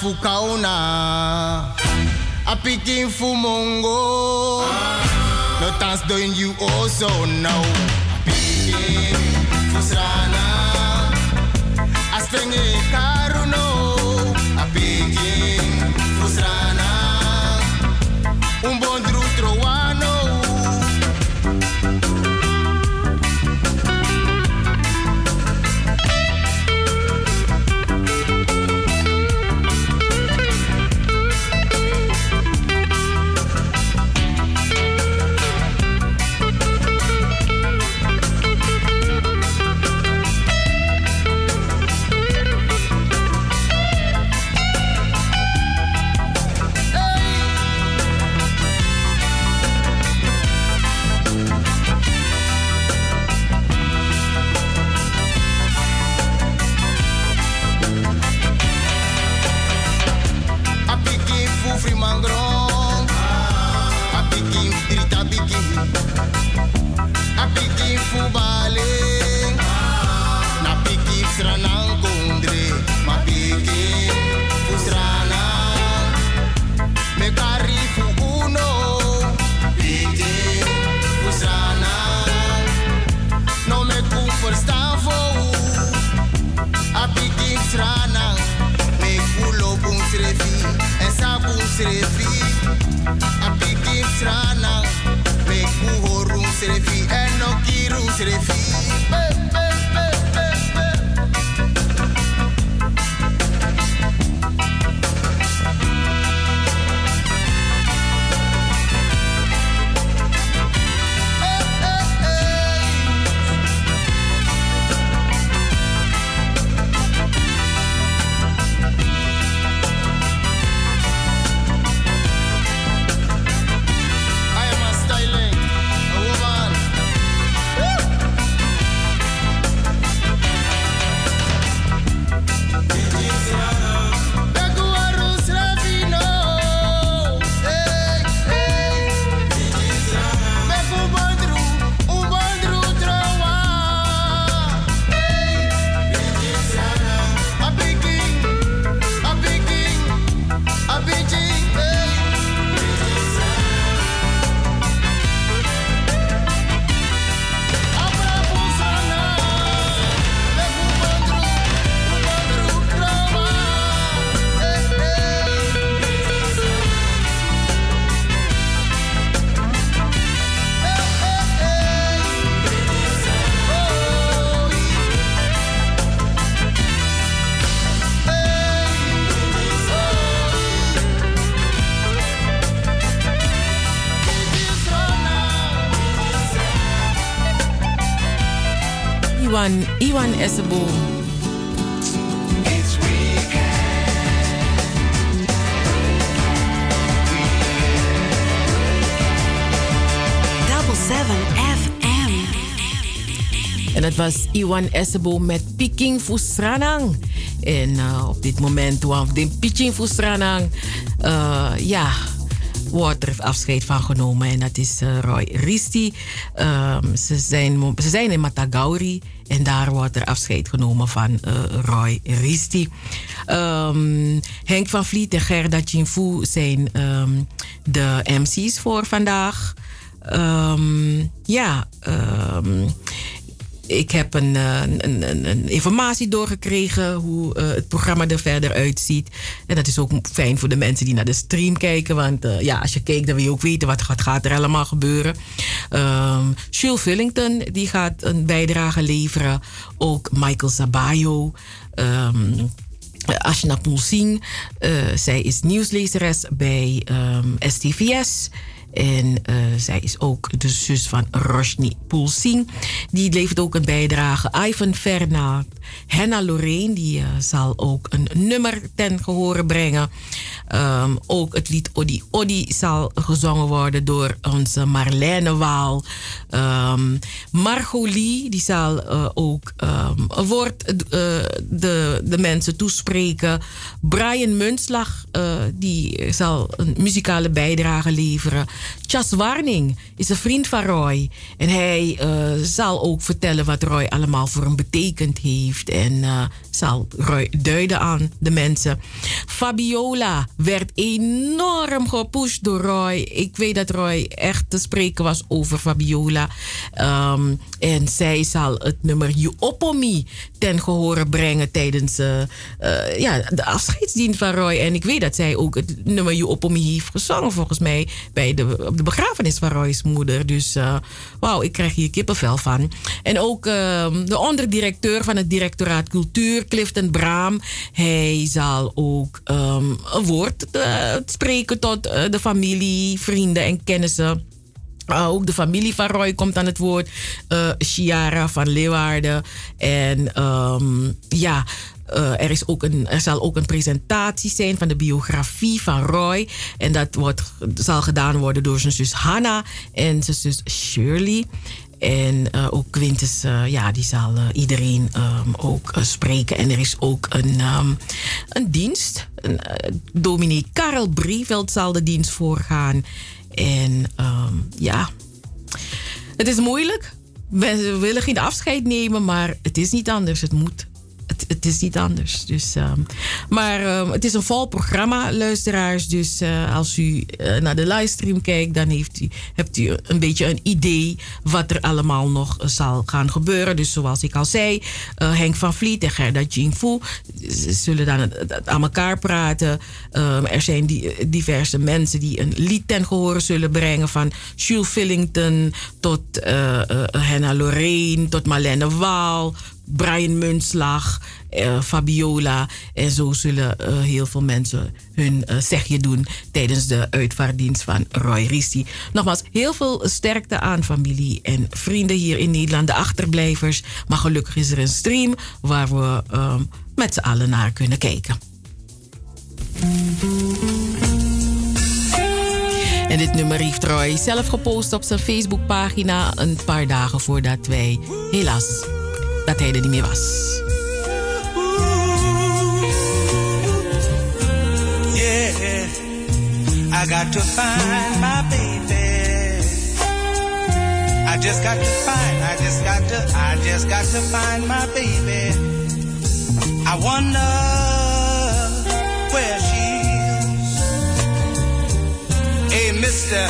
Fukauna. Apiki fumongo. No tans doing you also know. Apiki fusrana. Iwan, Iwan Essebo. Double 7 FM. En dat was Iwan Essebo met Piking Fusranang. En uh, op dit moment, want de Piking Fusranang, uh, ja, wordt er afscheid van genomen. En dat is uh, Roy Risti. Um, ze, zijn, ze zijn in Matagauri. En daar wordt er afscheid genomen van uh, Roy Risti. Um, Henk van Vliet en Gerda Chinfu zijn um, de MC's voor vandaag. Um, ja, ik heb een, eh, een, een, een informatie doorgekregen hoe uh, het programma er verder uitziet. En dat is ook fijn voor de mensen die naar de stream kijken. Want uh, ja, als je kijkt, dan wil je ook weten wat gaat, gaat er allemaal gebeuren. Um, Jules Villington die gaat een bijdrage leveren. Ook Michael Zabayo. Um, Ashna Poulsing, uh, zij is nieuwslezeres bij STVS. En eh, zij is ook de zus van Roshni Poulsing. Die levert ook een bijdrage. Ivan Fernand, Henna Lorraine, die eh, zal ook een nummer ten gehore brengen. Ehm, ook het lied Odi Odi zal gezongen worden door onze Marlene Waal. Um, Margot Lee, die zal eh, ook um, een woord de, de mensen toespreken. Brian Munslag, die zal een muzikale bijdrage leveren. Chas Warning is een vriend van Roy. En hij zal ook vertellen wat Roy allemaal voor hem betekend heeft. En zal Roy duiden aan de mensen. Fabiola werd enorm gepusht door Roy. Ik weet dat Roy echt te spreken was over Fabiola. Um, en zij zal het nummer You Oppomi ten gehore brengen tijdens uh, ja, de afscheidsdienst van Roy. En ik weet dat zij ook het nummer You Oppomi heeft gezongen, volgens mij, bij de, op de begrafenis van Roy's moeder. Dus uh, wauw, ik krijg hier kippenvel van. En ook de onderdirecteur van het directoraat Cultuur, Clifton Braam. Hij zal ook um, een woord spreken tot de familie, vrienden en kennissen. Ook de familie van Roy komt aan het woord. Uh, Chiara van Leeuwarden. En um, ja, uh, er, is ook een, er zal ook een presentatie zijn van de biografie van Roy. En dat wordt, zal gedaan worden door zijn zus Hanna en zijn zus Shirley. En uh, ook Quintus, uh, ja, die zal iedereen um, ook spreken. En er is ook een, um, een dienst. Dominee Karel Brieveld zal de dienst voorgaan. En um, ja, het is moeilijk. We willen geen afscheid nemen, maar het is niet anders. Het moet het, is niet anders. Dus, um, maar um, het is een vol programma, luisteraars. Dus uh, als u uh, naar de livestream kijkt, dan heeft u, hebt u een beetje een idee wat er allemaal nog zal gaan gebeuren. Dus zoals ik al zei, uh, Henk van Vliet en Gerda Jingfu zullen dan aan elkaar praten. Um, er zijn die, diverse mensen die een lied ten gehore zullen brengen. Van Jules Fillington tot Henna Lorraine, tot Marlene Waal, Brian Munslag, uh, Fabiola. En zo zullen uh, heel veel mensen hun uh, zegje doen tijdens de uitvaartdienst van Roy Rissi. Nogmaals, heel veel sterkte aan familie en vrienden hier in Nederland, de achterblijvers. Maar gelukkig is er een stream waar we met z'n allen naar kunnen kijken. En dit nummer heeft Roy zelf gepost op zijn Facebookpagina een paar dagen voordat wij helaas dat hij er niet meer was. Yeah, I got to find my baby. I just got to find, I just got to, I just got to find my baby. I wonder where she is. Hey, mister,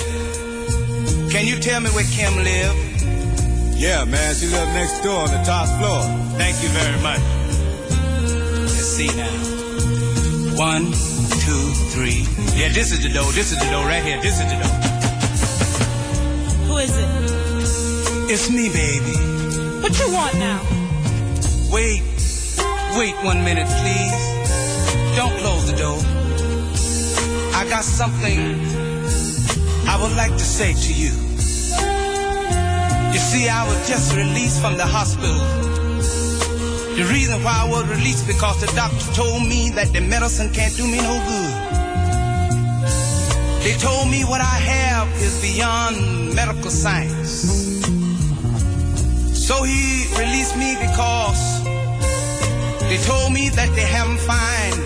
can you tell me where Kim lives? Yeah, man, she lives next door on the top floor. Thank you very much. Let's see now. One, two, three. Yeah, this is the door. This is the door right here. This is the door. Who is it? It's me, baby. What you want now? Wait. Wait one minute, please. Don't close the door. I got something I would like to say to you. You see, I was just released from the hospital. The reason why I was released because the doctor told me that the medicine can't do me no good. They told me what I have is beyond medical science. So he released me because they told me that they haven't found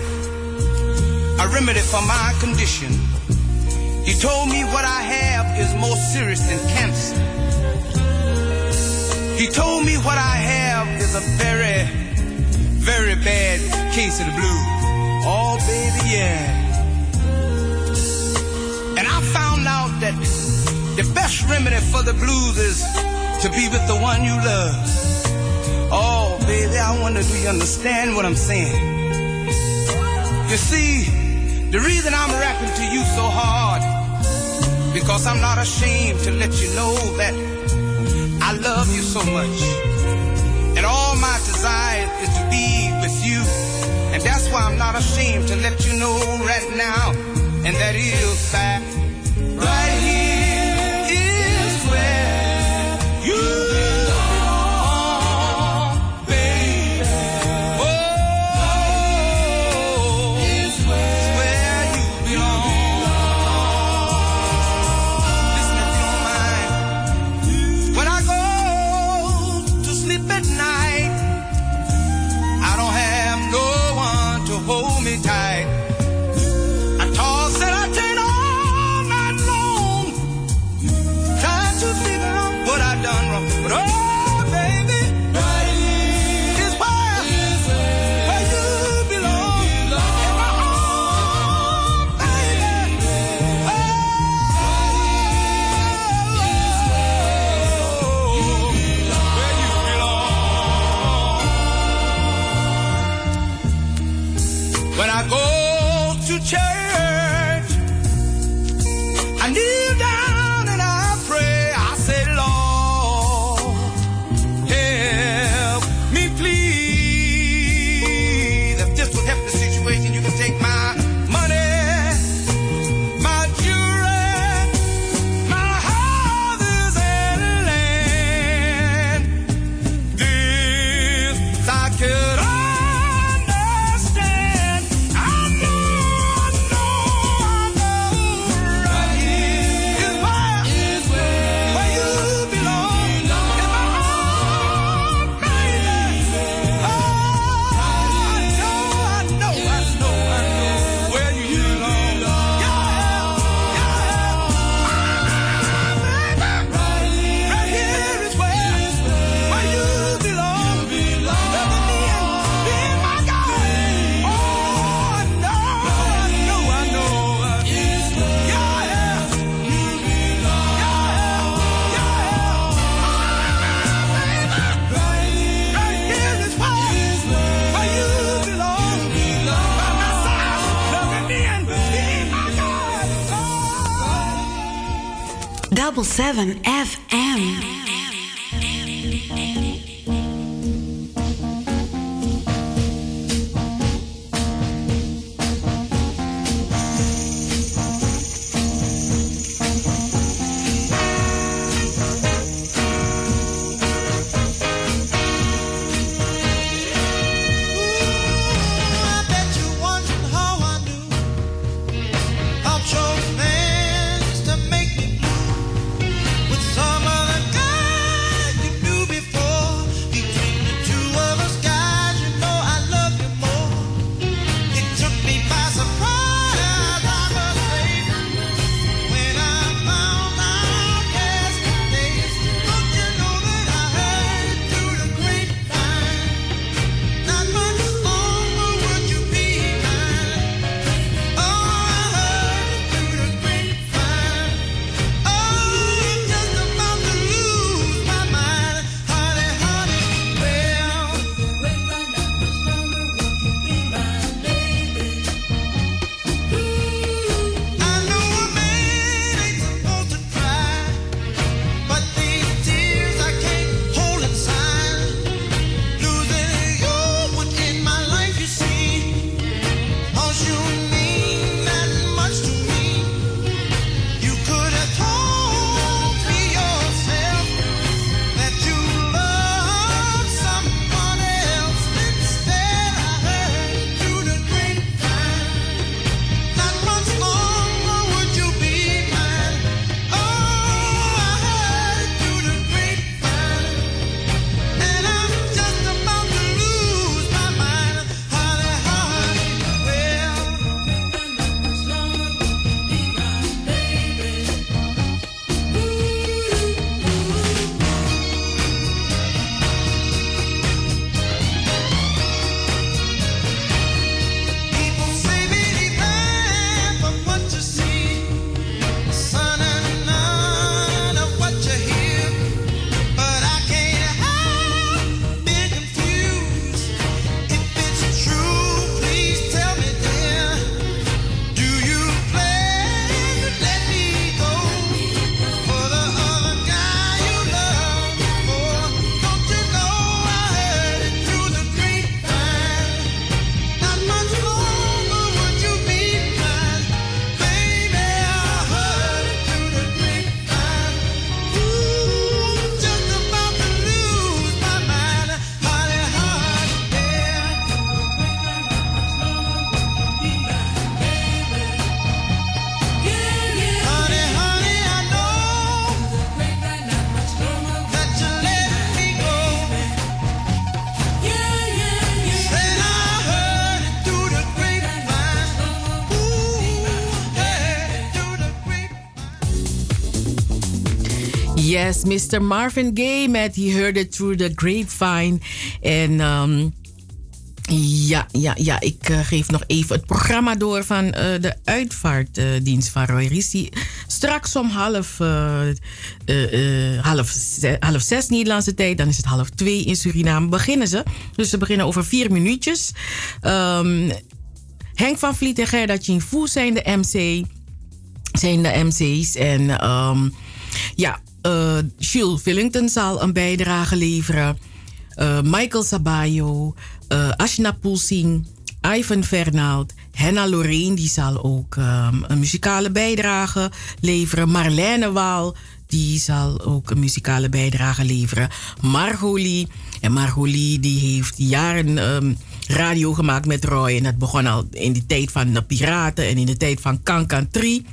a remedy for my condition. He told me what I have is more serious than cancer. He told me what I have is a very, very bad case of the blues. Oh, baby, yeah. And I found out that the best remedy for the blues is to be with the one you love. Oh, baby, I wonder, do you understand what I'm saying? You see, the reason I'm rapping to you so hard, because I'm not ashamed to let you know that I love you so much. And all my desire is to be with you. And that's why I'm not ashamed to let you know right now. And that is that seven Yes, Mr. Marvin Gaye met He Heard It Through the Grapevine. En ehm, ja, ja, ja, ik eh, geef nog even het programma door van eh, de uitvaartdienst van Roy Rissi. Straks om half, eh, half, ze- half zes Nederlandse tijd, dan is het half twee in Suriname, beginnen ze. Dus ze beginnen over vier minuutjes. Ehm, Henk van Vliet en Gerda Chinfu zijn de MC zijn de MC's. En ehm, ja, eh Jules Willington zal een bijdrage leveren. Eh, Michael Sabayo, eh Ashna Poelsing, Ivan Fernald, Henna Lorraine, die zal ook ehm, een muzikale bijdrage leveren. Marlene Waal, die zal ook een muzikale bijdrage leveren. Margolie, en Margolie die heeft jaren ehm, radio gemaakt met Roy. En dat begon al in de tijd van de Piraten en in de tijd van Kankan 3.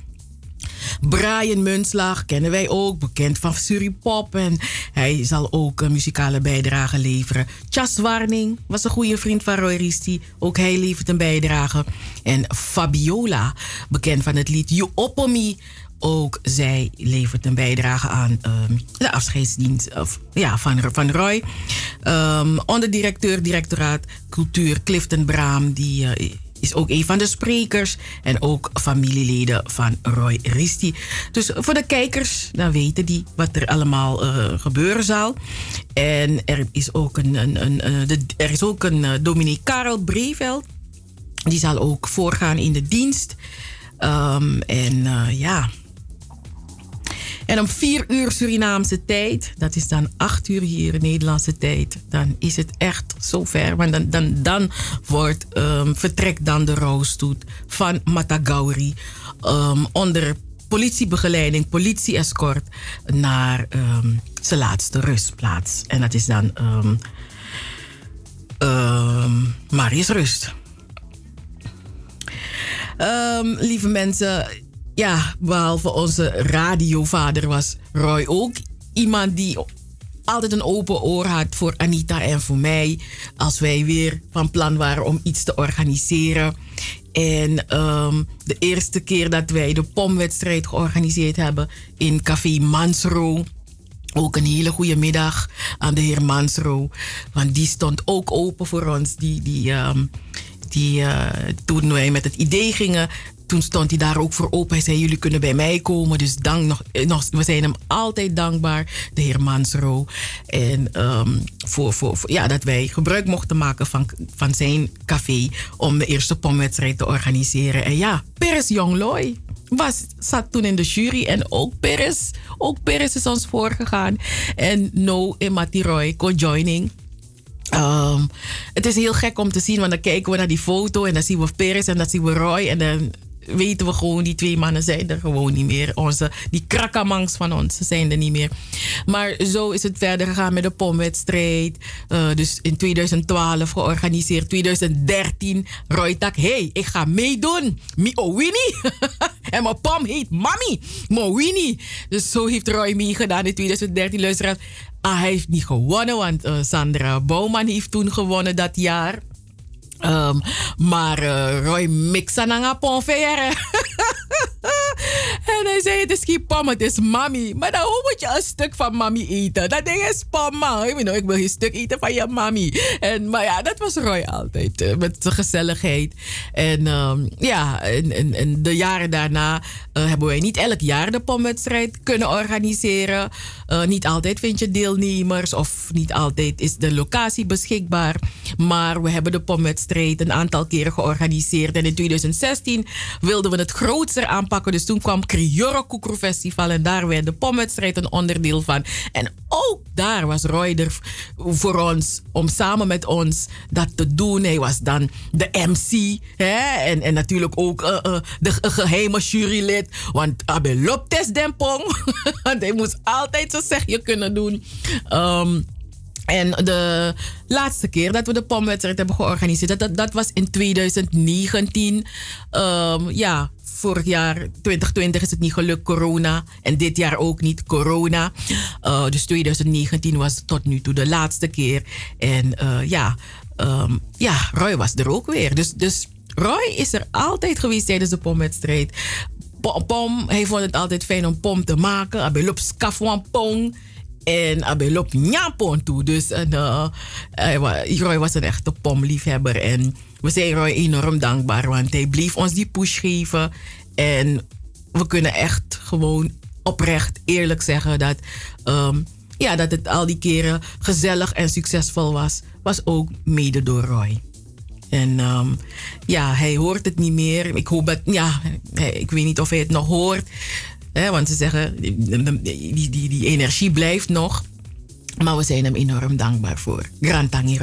Brian Munslag kennen wij ook, bekend van Suripop. En hij zal ook een muzikale bijdrage leveren. Chas Warning was een goede vriend van Roy Risti. Ook hij levert een bijdrage. En Fabiola, bekend van het lied You. Ook zij levert een bijdrage aan ehm, de afscheidsdienst of, ja, van, van Roy. Ehm onderdirecteur, directoraat cultuur Clifton Braam, die eh, is ook een van de sprekers. En ook familieleden van Roy Risti. Dus voor de kijkers, dan weten die wat er allemaal eh, gebeuren zal. En er is ook een, een, een, eh, er is ook een eh, Dominique Karel Breveld. Die zal ook voorgaan in de dienst. Ehm, en ja. En om 4 uur Surinaamse tijd, dat is dan 8 uur hier in Nederlandse tijd, dan is het echt zover. Want dan, dan, dan wordt, ehm, vertrekt dan de rouwstoet van Matagauri ehm, onder politiebegeleiding, politie-escort naar ehm, zijn laatste rustplaats. En dat is dan Marius Rust. Lieve mensen, ja, behalve onze radiovader was Roy ook iemand die altijd een open oor had voor Anita en voor mij. Als wij weer van plan waren om iets te organiseren. En ehm, de eerste keer dat wij de pomwedstrijd georganiseerd hebben in Café Mansro. Ook een hele goede middag aan de heer Mansro. Want die stond ook open voor ons. Die, die, ehm, die, eh, toen wij met het idee gingen, toen stond hij daar ook voor open. Hij zei, jullie kunnen bij mij komen. Dus dank nog, eh, nog, we zijn hem altijd dankbaar, de heer Mansro. En ehm, voor, voor, ja, dat wij gebruik mochten maken van, van zijn café... om de eerste pomwedstrijd te organiseren. En ja, Peres Jongloy was, zat toen in de jury. En ook Peres, ook Peres is ons voorgegaan. En No en Matiroy co-joining. Ehm, het is heel gek om te zien, want dan kijken we naar die foto en dan zien we Peres en dan zien we Roy. En dan weten we gewoon, die twee mannen zijn er gewoon niet meer. Onze, die krakkamangs van ons zijn er niet meer. Maar zo is het verder gegaan met de pomwedstrijd. Eh, dus in 2012 georganiseerd. 2013, Roy tak, hey, ik ga meedoen. Mi o Winnie. <laughs> en mijn pom heet Mami. Mo Winnie. Dus zo heeft Roy meegedaan in 2013. Luisteraars, ah, hij heeft niet gewonnen, want eh, Sandra Bouwman heeft toen gewonnen dat jaar. Ehm, maar eh, Roy nanga ponfeere. <laughs> en hij zei, het is geen pom, het is mami. Maar dan hoe moet je een stuk van mami eten? Dat ding is pom, man. Ik, ik wil geen stuk eten van je mami. En, maar ja, dat was Roy altijd. eh, met gezelligheid. En ehm, ja, en, de jaren daarna eh, hebben wij niet elk jaar de pomwedstrijd kunnen organiseren. Niet altijd vind je deelnemers of niet altijd is de locatie beschikbaar. Maar we hebben de pomwedstrijd een aantal keren georganiseerd. En in 2016 wilden we het grootser aanpakken. Dus toen kwam Crioro Koekro Festival en daar werd de pomwedstrijd een onderdeel van. En ook daar was Roy er voor ons om samen met ons dat te doen. Hij was dan de MC hè? En, en natuurlijk ook eh, eh, de ge- geheime jurylid. Want Abel Loptes Dempong, <laughs> want hij moest altijd zijn zegje kunnen doen. Ehm, en de laatste keer dat we de pomwedstrijd hebben georganiseerd, dat, dat, was in 2019. Ehm, ja, vorig jaar 2020 is het niet gelukt, corona. En dit jaar ook niet, corona. Eh, dus 2019 was tot nu toe de laatste keer. En eh, ja, ehm, ja, Roy was er ook weer. Dus, dus Roy is er altijd geweest tijdens de pomwedstrijd. Po- Pom, hij vond het altijd fijn om pom te maken. Hij loopt skafwan pong. En hij loopt njaapon toe. Dus en, eh, hij wa- Roy was een echte pomliefhebber. En we zijn Roy enorm dankbaar. Want hij bleef ons die push geven. En we kunnen echt gewoon oprecht eerlijk zeggen dat... ehm, ja, dat het al die keren gezellig en succesvol was. Was ook mede door Roy. En ehm, ja, hij hoort het niet meer. Ik hoop dat, ja, ik weet niet of hij het nog hoort. Want ze zeggen, die, die, die, energie blijft nog. Maar we zijn hem enorm dankbaar voor. Grand Tangi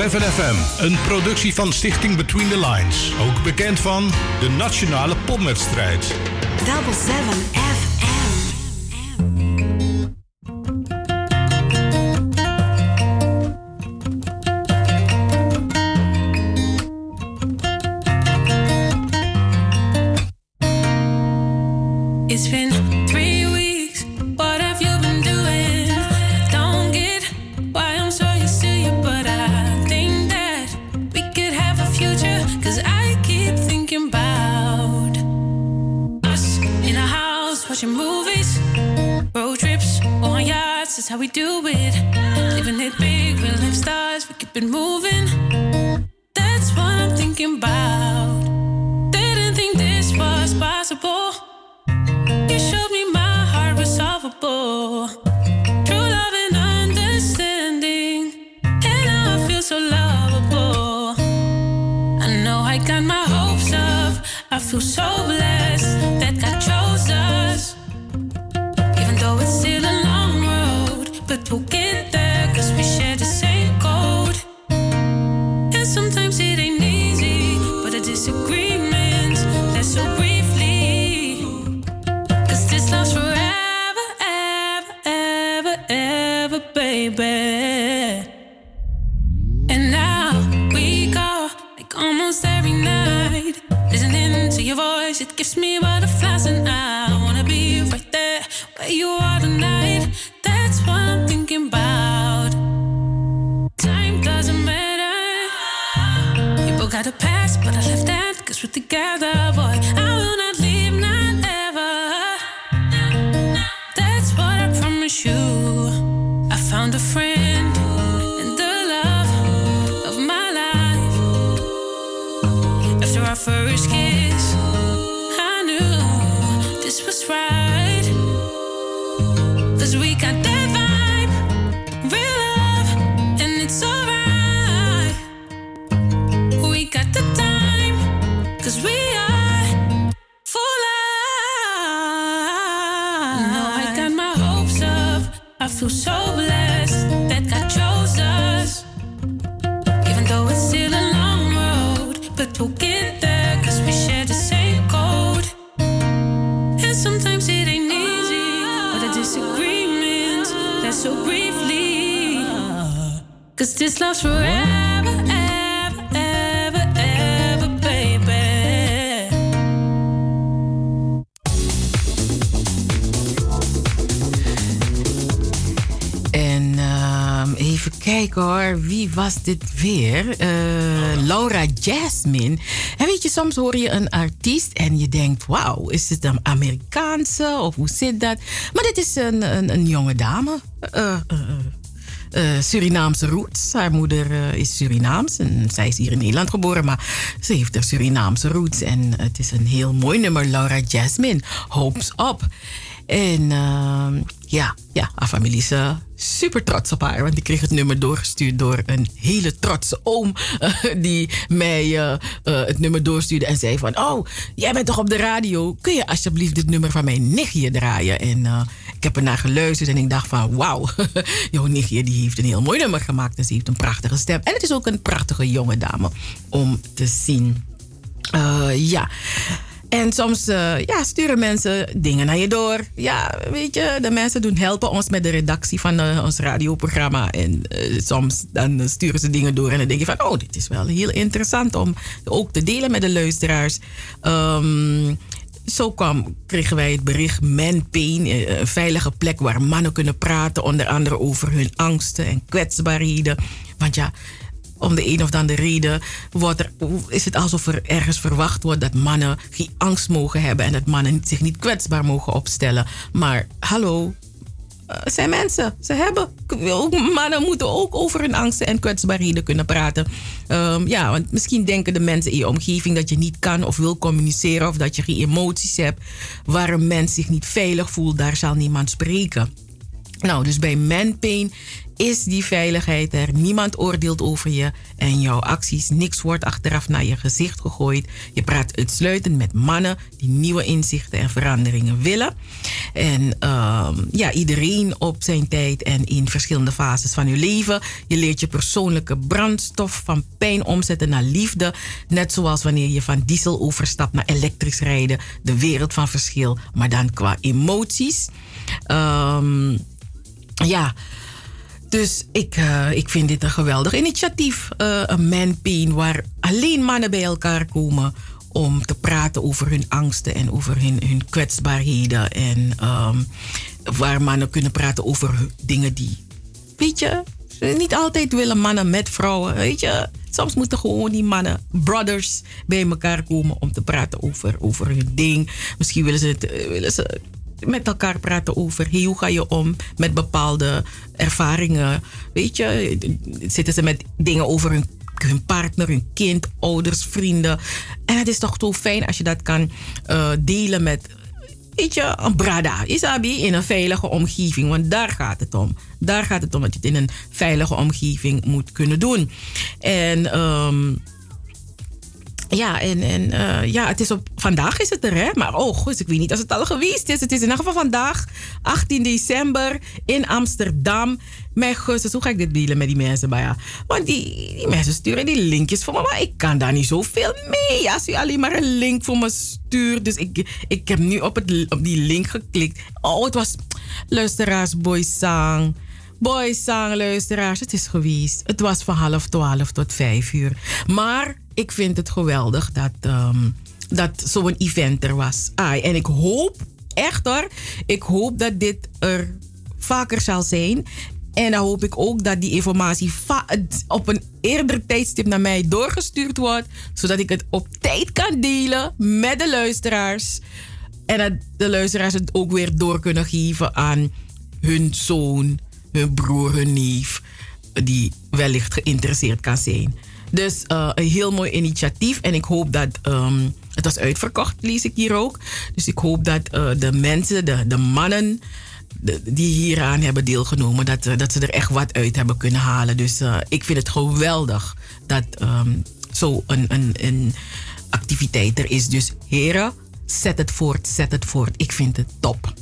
7FM, een productie van Stichting Between the Lines. Ook bekend van de Nationale Popwedstrijd. Dit weer? Eh, Laura Jasmine. En weet je, soms hoor je een artiest en je denkt: wauw, is het een Amerikaanse of hoe zit dat? Maar dit is een, een, een jonge dame. Eh, eh, Surinaamse roots. Haar moeder is Surinaams en zij is hier in Nederland geboren, maar ze heeft er Surinaamse roots. En het is een heel mooi nummer, Laura Jasmine. Hopes Up. En ja, ja, haar familie is super trots op haar. Want ik kreeg het nummer doorgestuurd door een hele trotse oom. eh, die mij eh, eh, het nummer doorstuurde en zei van... Oh, jij bent toch op de radio? Kun je alsjeblieft dit nummer van mijn nichtje draaien? En ik heb ernaar geluisterd en ik dacht van... Wauw, <laughs> jouw nichtje die heeft een heel mooi nummer gemaakt. En ze heeft een prachtige stem. En het is ook een prachtige jonge dame om te zien. Ja. En soms eh, ja, sturen mensen dingen naar je door. Ja, weet je, de mensen doen helpen ons met de redactie van eh, ons radioprogramma. En eh, soms dan sturen ze dingen door en dan denk je van... oh, dit is wel heel interessant om ook te delen met de luisteraars. Ehm, zo kwam, kregen wij het bericht Man Pain, een veilige plek waar mannen kunnen praten, onder andere over hun angsten en kwetsbaarheden. Want ja, om de een of andere reden wordt er, is het alsof er ergens verwacht wordt dat mannen geen angst mogen hebben en dat mannen zich niet kwetsbaar mogen opstellen. Maar hallo, eh, zijn mensen. Ze hebben. Mannen moeten ook over hun angsten en kwetsbaarheden kunnen praten. Ehm, ja, want misschien denken de mensen in je omgeving dat je niet kan of wil communiceren of dat je geen emoties hebt. Waar een mens zich niet veilig voelt, daar zal niemand spreken. Nou, dus bij manpain is die veiligheid er. Niemand oordeelt over je en jouw acties. Niks wordt achteraf naar je gezicht gegooid. Je praat uitsluitend met mannen die nieuwe inzichten en veranderingen willen. En ehm, ja, iedereen op zijn tijd en in verschillende fases van je leven. Je leert je persoonlijke brandstof van pijn omzetten naar liefde. Net zoals wanneer je van diesel overstapt naar elektrisch rijden. De wereld van verschil, maar dan qua emoties. Ehm, ja, dus ik, eh, ik vind dit een geweldig initiatief. Eh, een manpain waar alleen mannen bij elkaar komen om te praten over hun angsten en over hun, hun kwetsbaarheden. En ehm, waar mannen kunnen praten over dingen die, weet je, niet altijd willen mannen met vrouwen, weet je. Soms moeten gewoon die mannen, brothers, bij elkaar komen om te praten over, over hun ding. Misschien willen ze, het, eh, willen ze met elkaar praten over hoe ga je om met bepaalde ervaringen. Weet je, zitten ze met dingen over hun, hun partner, hun kind, ouders, vrienden. En het is toch zo fijn als je dat kan eh, delen met weet je, een brada, isabi, in een veilige omgeving. Want daar gaat het om. Daar gaat het om dat je het in een veilige omgeving moet kunnen doen. En ehm, ja, en, en eh, ja, het is op, vandaag is het er, hè? Maar oh, goed, ik weet niet als het al geweest is. Het is in ieder geval vandaag, 18 december, in Amsterdam. Mijn gustus, hoe ga ik dit delen met die mensen? Maar ja, want die, die mensen sturen die linkjes voor me, maar ik kan daar niet zoveel mee. Als u alleen maar een link voor me stuurt. Dus ik, ik heb nu op, het, op die link geklikt. Oh, het was luisteraars, boys sang. Boys luisteraars, het is geweest. Het was van half twaalf tot vijf uur. Maar ik vind het geweldig dat, ehm, dat zo'n event er was. Ai, en ik hoop, echt hoor, ik hoop dat dit er vaker zal zijn. En dan hoop ik ook dat die informatie op een eerder tijdstip naar mij doorgestuurd wordt. Zodat ik het op tijd kan delen met de luisteraars. En dat de luisteraars het ook weer door kunnen geven aan hun zoon, hun broer, hun neef. Die wellicht geïnteresseerd kan zijn. Dus eh, een heel mooi initiatief. En ik hoop dat. ehm, het was uitverkocht, lees ik hier ook. Dus ik hoop dat eh, de mensen, de, de mannen. die hieraan hebben deelgenomen, dat, eh, dat ze er echt wat uit hebben kunnen halen. Dus ik vind het geweldig dat ehm zo een, een, een activiteit er is. Dus heren, zet het voort, zet het voort. Ik vind het top.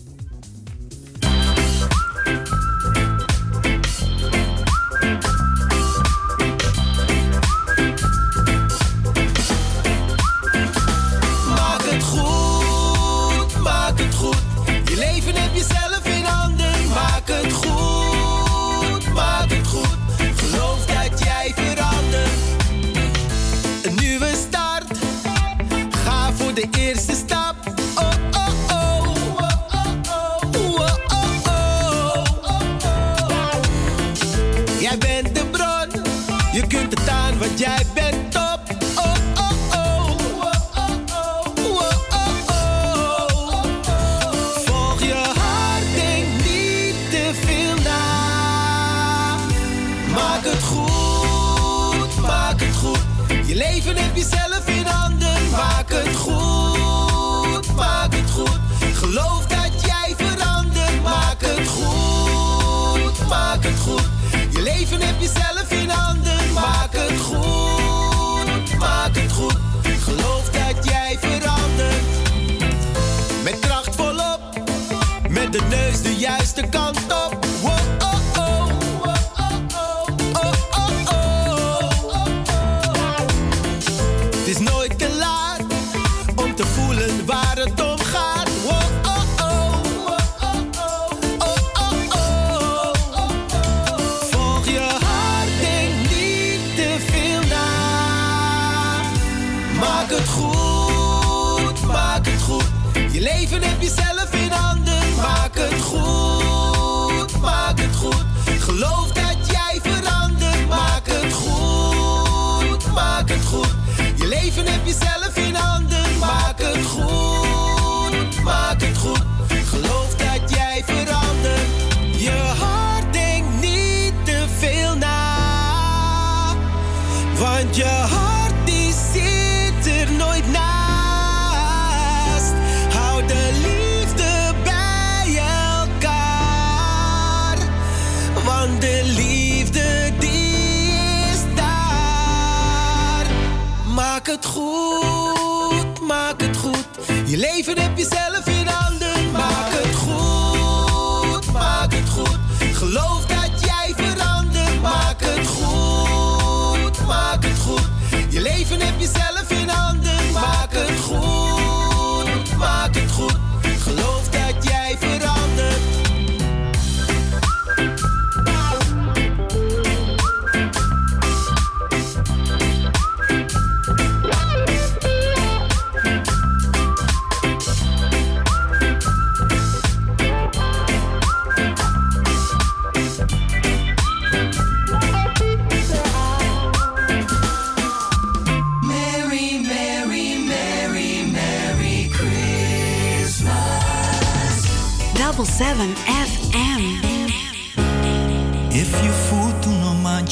Je leven heb je zelf in handen. Maak het goed, maak het goed. Geloof dat jij verandert. Maak het goed, maak het goed. Je leven heb je zelf in handen.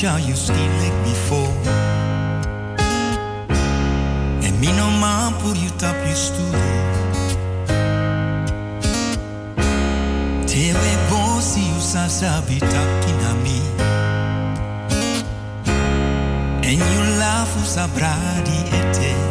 ya you still like before. En mi no ma por you tap you studio. Te we bo si you sa sabi tap kinami. En you laugh us abradi ete.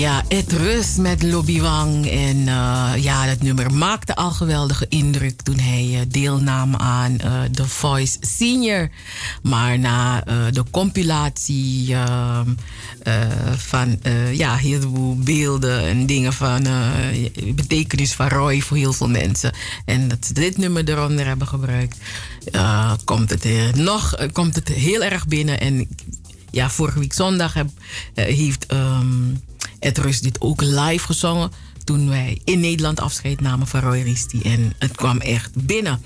Ja, het rust met Lobby Wang. En uh, ja, dat nummer maakte al geweldige indruk toen hij uh, deelnam aan uh, The Voice Senior. Maar na de compilatie ehm, van ja, heel veel beelden en dingen van betekenis van Roy voor heel veel mensen. En dat ze dit nummer eronder hebben gebruikt, komt, het, nog, komt het heel erg binnen. En ja, vorige week zondag heb, heeft. Um, het Rust dit ook live gezongen toen wij in Nederland afscheid namen van Roy Risti. En het kwam echt binnen.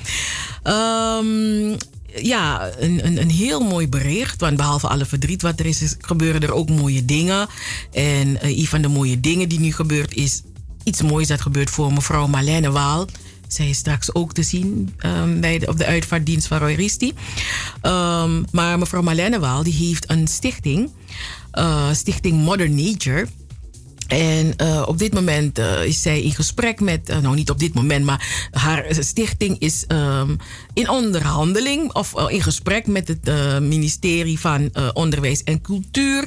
Um, ja, een, een, een, heel mooi bericht. Want behalve alle verdriet wat er is, gebeuren er ook mooie dingen. En uh, een van de mooie dingen die nu gebeurt is iets moois dat gebeurt voor mevrouw Marlene Waal. Zij is straks ook te zien um, bij de, op de uitvaartdienst van Roy Risti. Um, maar mevrouw Marlene Waal die heeft een stichting. Uh, stichting Modern Nature. En uh, op dit moment uh, is zij in gesprek met, uh, nou niet op dit moment, maar haar stichting is um, in onderhandeling of in gesprek met het ministerie van Onderwijs en Cultuur.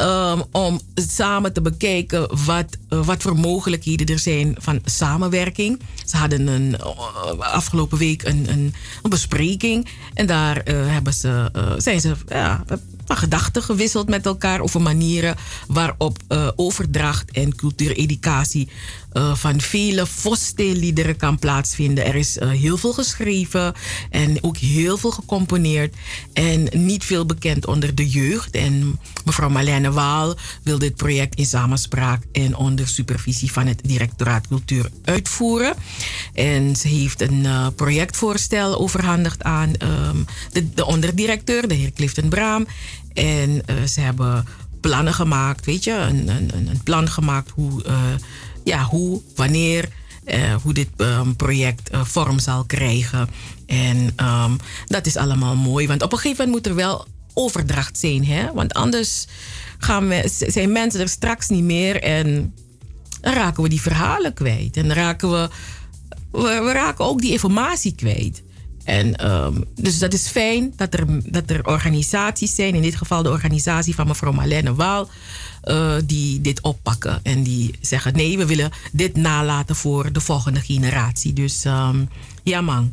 Um, om samen te bekijken wat, wat voor mogelijkheden er zijn van samenwerking. Ze hadden een, afgelopen week een, een, een bespreking en daar hebben ze, zijn ze ja, van gedachten gewisseld met elkaar over manieren waarop uh, overdracht en cultuureducatie uh, van vele Voste-liederen kan plaatsvinden. Er is uh, heel veel geschreven en ook heel veel gecomponeerd en niet veel bekend onder de jeugd. En mevrouw Marlene Waal wil dit project in samenspraak en onder supervisie van het Directoraat Cultuur uitvoeren. En ze heeft een uh, projectvoorstel overhandigd aan um, de, de onderdirecteur, de heer Clifton Braam. En ze hebben plannen gemaakt, weet je, een, een, een plan gemaakt hoe, ja, hoe wanneer, uh, hoe dit um, project vorm zal krijgen. En um, dat is allemaal mooi, want op een gegeven moment moet er wel overdracht zijn, hè? want anders gaan we, zijn mensen er straks niet meer en dan raken we die verhalen kwijt. En dan raken we, we, raken ook die informatie kwijt. En um, dus dat is fijn dat er, dat er organisaties zijn, in dit geval de organisatie van mevrouw Marlene Waal, uh, die dit oppakken en die zeggen: nee, we willen dit nalaten voor de volgende generatie. Dus um, ja, man,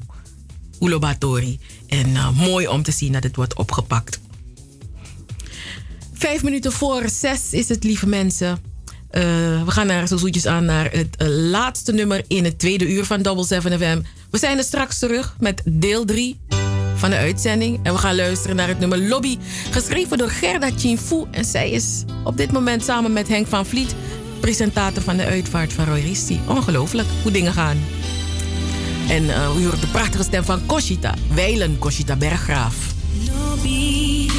Ulobatori. En uh, mooi om te zien dat het wordt opgepakt. Vijf minuten voor zes is het, lieve mensen. Uh, we gaan naar, zo zoetjes aan naar het laatste nummer in het tweede uur van Double 7 FM. We zijn er straks terug met deel 3 van de uitzending. En we gaan luisteren naar het nummer Lobby, geschreven door Gerda Chinfu. En zij is op dit moment samen met Henk van Vliet presentator van de uitvaart van Roy Risti. Ongelooflijk hoe dingen gaan. En uh, u hoort de prachtige stem van Koshita, Weilen Koshita Berggraaf. Lobby,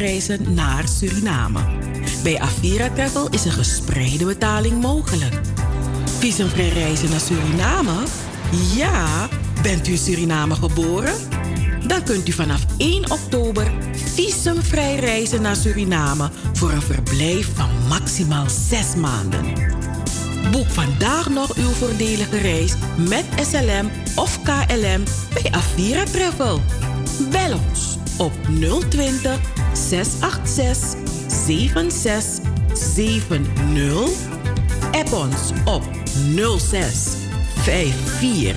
vliegreizen naar Suriname. Bij Avira Travel is een gespreide betaling mogelijk. Visumvrij reizen naar Suriname? Ja, bent u in Suriname geboren? Dan kunt u vanaf 1 oktober visumvrij reizen naar Suriname voor een verblijf van maximaal 6 maanden. Boek vandaag nog uw voordelige reis met SLM of KLM bij Avira Travel. Bel ons op 020 686 7670. App ons op 06 54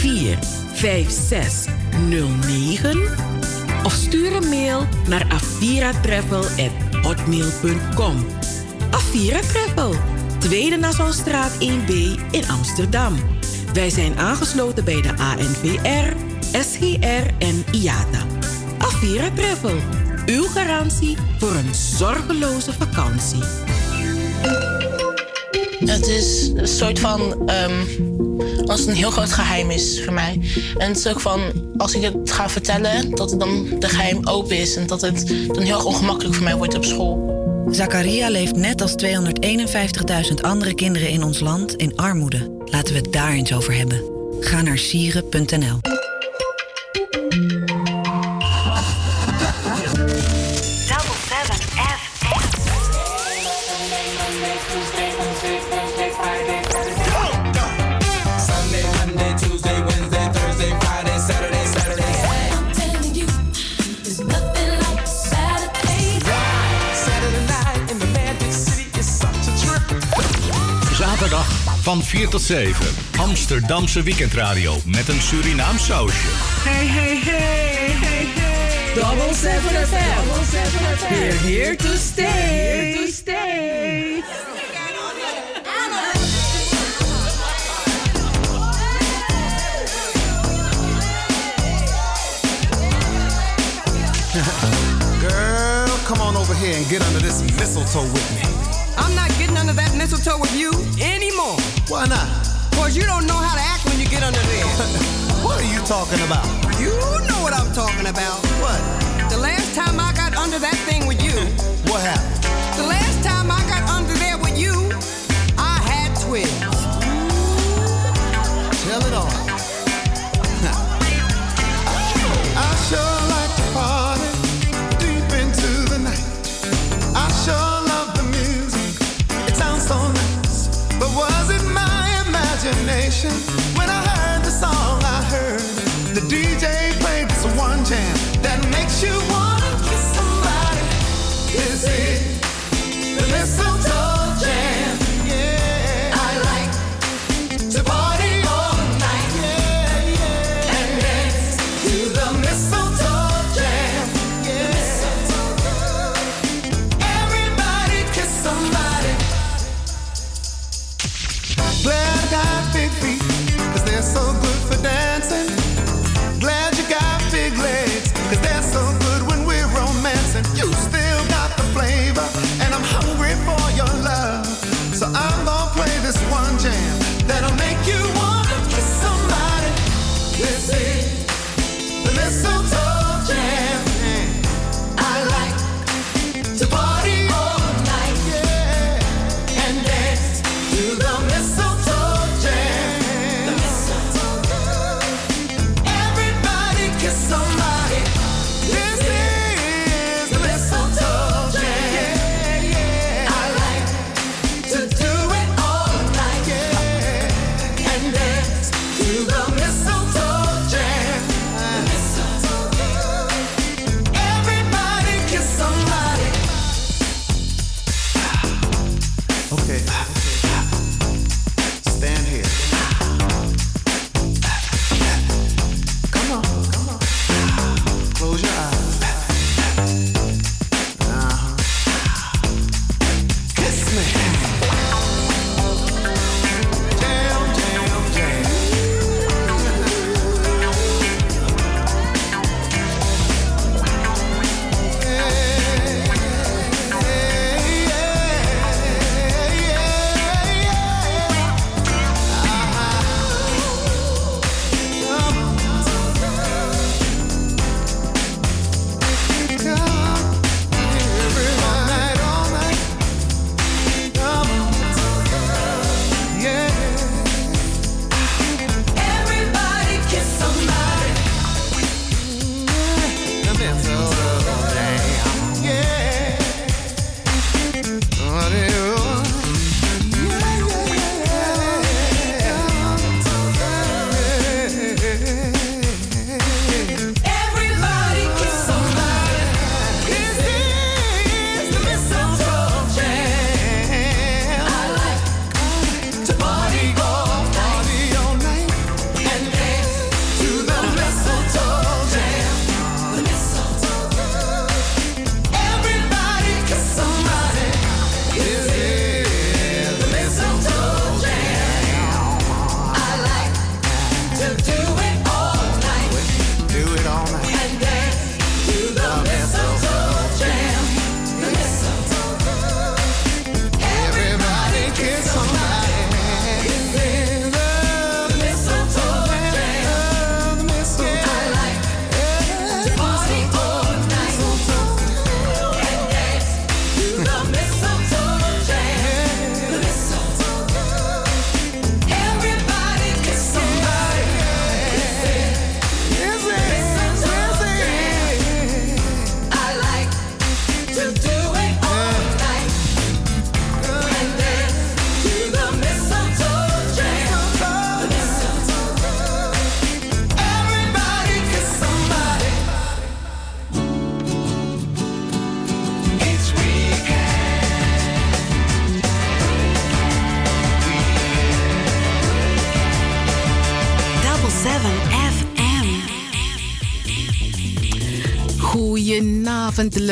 34 5609 of stuur een mail naar aviratravel@hotmail.com. Avira Travel, Tweede Nassaustraat 1B in Amsterdam. Wij zijn aangesloten bij de ANVR, SGR en IATA. Travel, uw garantie voor een zorgeloze vakantie. Het is een soort van. ehm, als het een heel groot geheim is voor mij. En het is ook van. Als ik het ga vertellen, dat het dan de geheim open is. En dat het dan heel erg ongemakkelijk voor mij wordt op school. Zakaria leeft net als 251.000 andere kinderen in ons land in armoede. Laten we het daar eens over hebben. Ga naar sieren.nl. 4 tot 7. Amsterdamse weekendradio met een Surinaam sausje. Hey, hey, hey, hey, hey. Double 7 FM. Double 7 FM. We're here to stay. Here to stay. Girl, come on over here and get under this mistletoe with me. I'm not getting under that mistletoe with you. Why not? Cause you don't know how to act when you get under there. <laughs> What are you talking about? You know what I'm talking about. What? The last time I got under that thing with you, What happened? the last time I got under there with you, I had twins. Tell it all. Nation.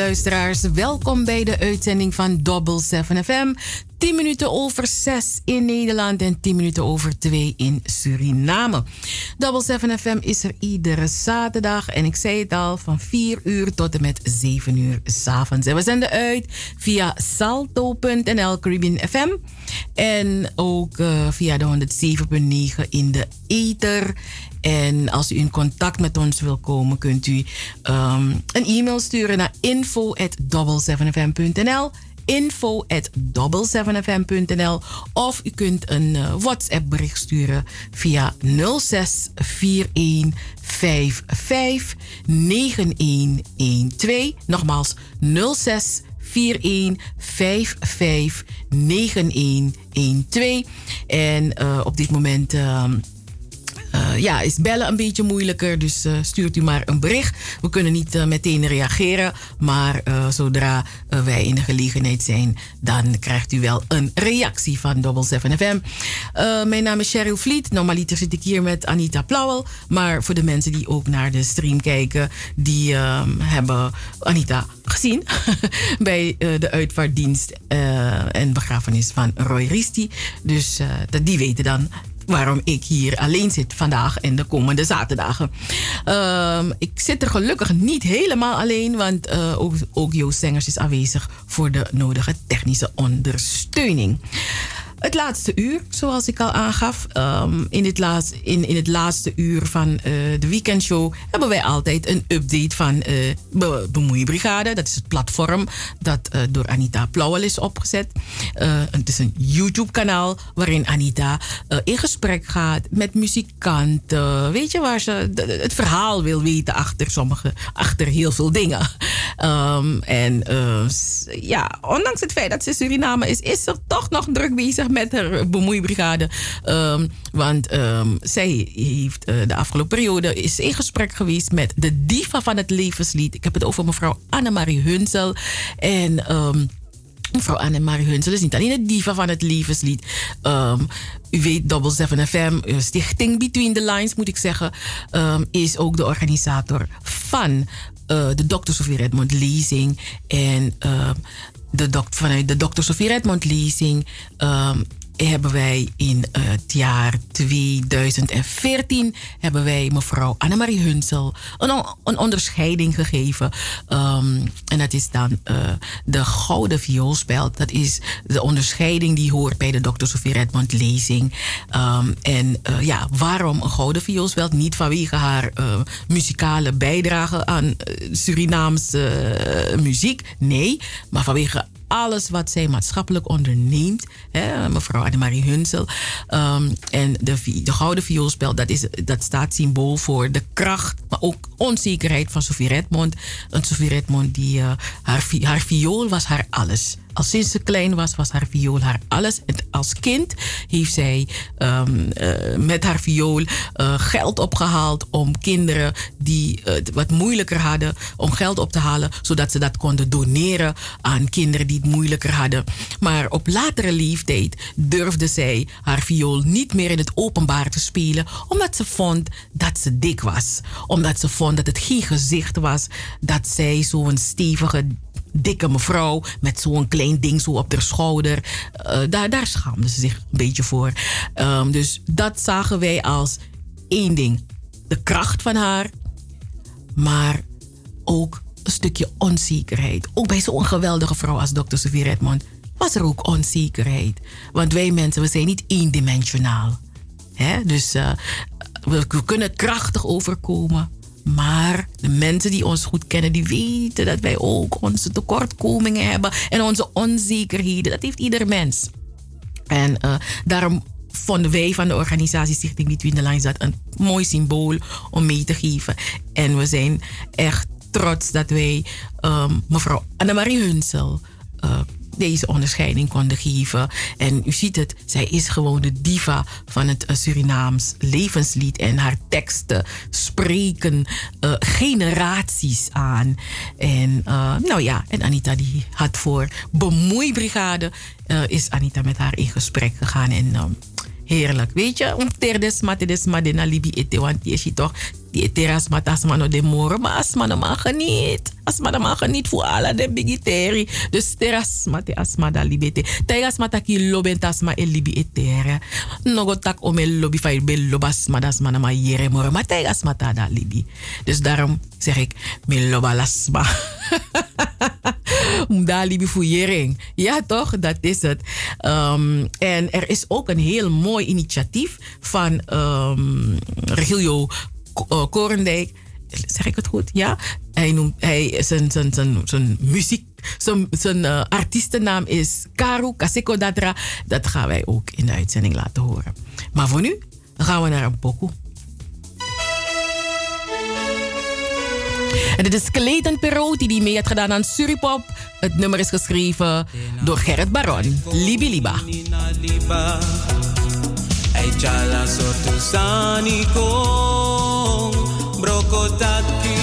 Luisteraars, welkom bij de uitzending van Double 7 FM. 10 minuten over 6 in Nederland en 10 minuten over 2 in Suriname. Double 7 FM is er iedere zaterdag en ik zei het al van 4 uur tot en met 7 uur s'avonds. En we zenden uit via salto.nl Caribbean FM en ook uh, via de 107.9 in de ether. En als u in contact met ons wil komen, kunt u um, een e-mail sturen naar info@double7fm.nl info at 7fm.nl of u kunt een uh, WhatsApp bericht sturen via 0641 55 9112. Nogmaals 06 41 55 9112. En uh, op dit moment. Uh, uh, ja, is bellen een beetje moeilijker. Dus uh, stuurt u maar een bericht. We kunnen niet uh, meteen reageren. Maar zodra wij in de gelegenheid zijn, dan krijgt u wel een reactie van Double 7 FM. mijn naam is Cheryl Vliet. Normaliter zit ik hier met Anita Plauwel. Maar voor de mensen die ook naar de stream kijken, die hebben Anita gezien <laughs> bij de uitvaartdienst en begrafenis van Roy Risti. Dus die weten dan waarom ik hier alleen zit vandaag en de komende zaterdagen. Um, ik zit er gelukkig niet helemaal alleen, want uh, ook, ook Joost Zengers is aanwezig voor de nodige technische ondersteuning. Het laatste uur, zoals ik al aangaf, um, in, het laatste, in, in het laatste uur van uh, de weekendshow hebben wij altijd een update van uh, Be Bemoeibrigade. Dat is het platform dat uh, door Anita Plauwel is opgezet. het is een YouTube-kanaal waarin Anita in gesprek gaat met muzikanten. Weet je waar ze het verhaal wil weten achter sommige, achter heel veel dingen. Um, en ja, ondanks het feit dat ze Suriname is, is ze toch nog druk bezig met haar bemoeibrigade. Um, want um, zij heeft uh, de afgelopen periode is in gesprek geweest met de diva van het levenslied. Ik heb het over mevrouw Annemarie Hunsel. En um, mevrouw Annemarie Hunsel is niet alleen de diva van het levenslied. u weet, Double 7 FM, eh, Stichting Between the Lines moet ik zeggen, is ook de organisator van uh, de Dr. Sofie Redmond lezing. En de vanuit de Dr. Sofie Redmond lezing um, hebben wij in uh, het jaar 2014 hebben wij mevrouw Annemarie Hunsel een, onderscheiding gegeven. Um, en dat is dan uh, de Gouden Vioolspeld. Dat is de onderscheiding die hoort bij de Dr. Sofie Redmond lezing. Um, en uh, ja, waarom een Gouden Vioolspeld? Niet vanwege haar muzikale bijdrage aan Surinaamse muziek. Nee, maar vanwege alles wat zij maatschappelijk onderneemt. Hè, mevrouw Annemarie Hunsel. Um, en de, de gouden vioolspel, dat, is, dat staat symbool voor de kracht, maar ook onzekerheid van Sophie Redmond. Een Sophie Redmond die uh, haar, haar viool was haar alles. Al sinds ze klein was, was haar viool haar alles. En als kind heeft zij um, uh, met haar viool uh, geld opgehaald om kinderen die het wat moeilijker hadden, om geld op te halen, zodat ze dat konden doneren aan kinderen die het moeilijker hadden. Maar op latere leeftijd durfde zij haar viool niet meer in het openbaar te spelen, omdat ze vond dat ze dik was. Omdat ze vond dat het geen gezicht was dat zij zo'n stevige dikke mevrouw met zo'n klein ding zo op haar schouder. Uh, daar, daar schaamde ze zich een beetje voor. Um, dus dat zagen wij als één ding. De kracht van haar, maar ook een stukje onzekerheid. Ook bij zo'n geweldige vrouw als Dr. Sophie Redmond was er ook onzekerheid. Want wij mensen, we zijn niet eendimensionaal. Hè? Dus uh, we, we kunnen krachtig overkomen. Maar de mensen die ons goed kennen, die weten dat wij ook onze tekortkomingen hebben en onze onzekerheden. Dat heeft ieder mens. En uh, daarom vonden wij van de organisatie Stichting Lines dat een mooi symbool om mee te geven. En we zijn echt trots dat wij um, mevrouw Annemarie Hunsel uh, deze onderscheiding konden geven. En u ziet het, zij is gewoon de diva van het Surinaams levenslied. En haar teksten spreken uh, generaties aan. En uh, nou ja, en Anita die had voor Bemoeibrigade, uh, is Anita met haar in gesprek gegaan. En Heerlijk. Weet je, om ter des mate des mate na libi want je toch, die eteras mat as man no de moro, maar as man man geniet. As man man geniet voor de bigiteri. Dus teras mate as man da libi ete. Taigas mata ki loben tas ma e libi etere. Nogo tak om el lobby fa be lobas ma ma yere moro, maar taigas mata da libi. Dus daarom zeg ik, me lobalas ma. Om <laughs> daar voor jering. Ja, toch? Dat is het. Ehm, en er is ook een heel mooi initiatief van um, Regilio Korendijk. Zeg ik het goed? Ja. Hij noemt, hij, zijn, zijn, zijn, zijn muziek, zijn, zijn eh, artiestennaam is Karu Kaseko Datra. Dat gaan wij ook in de uitzending laten horen. Maar voor nu gaan we naar een pokoe. En dit is Clayton Perotti die mee heeft gedaan aan Suripop. Het nummer is geschreven door Gerrit Baron. Libi Liba. liba Ay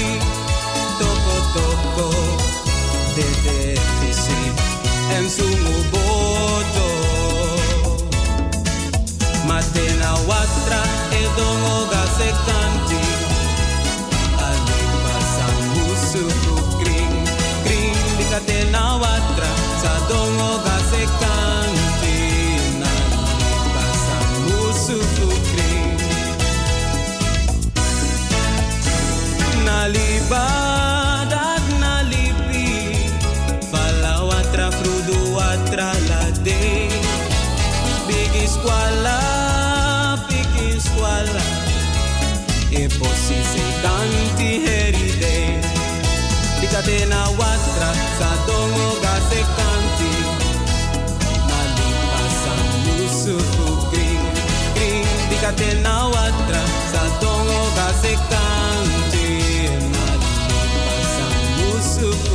the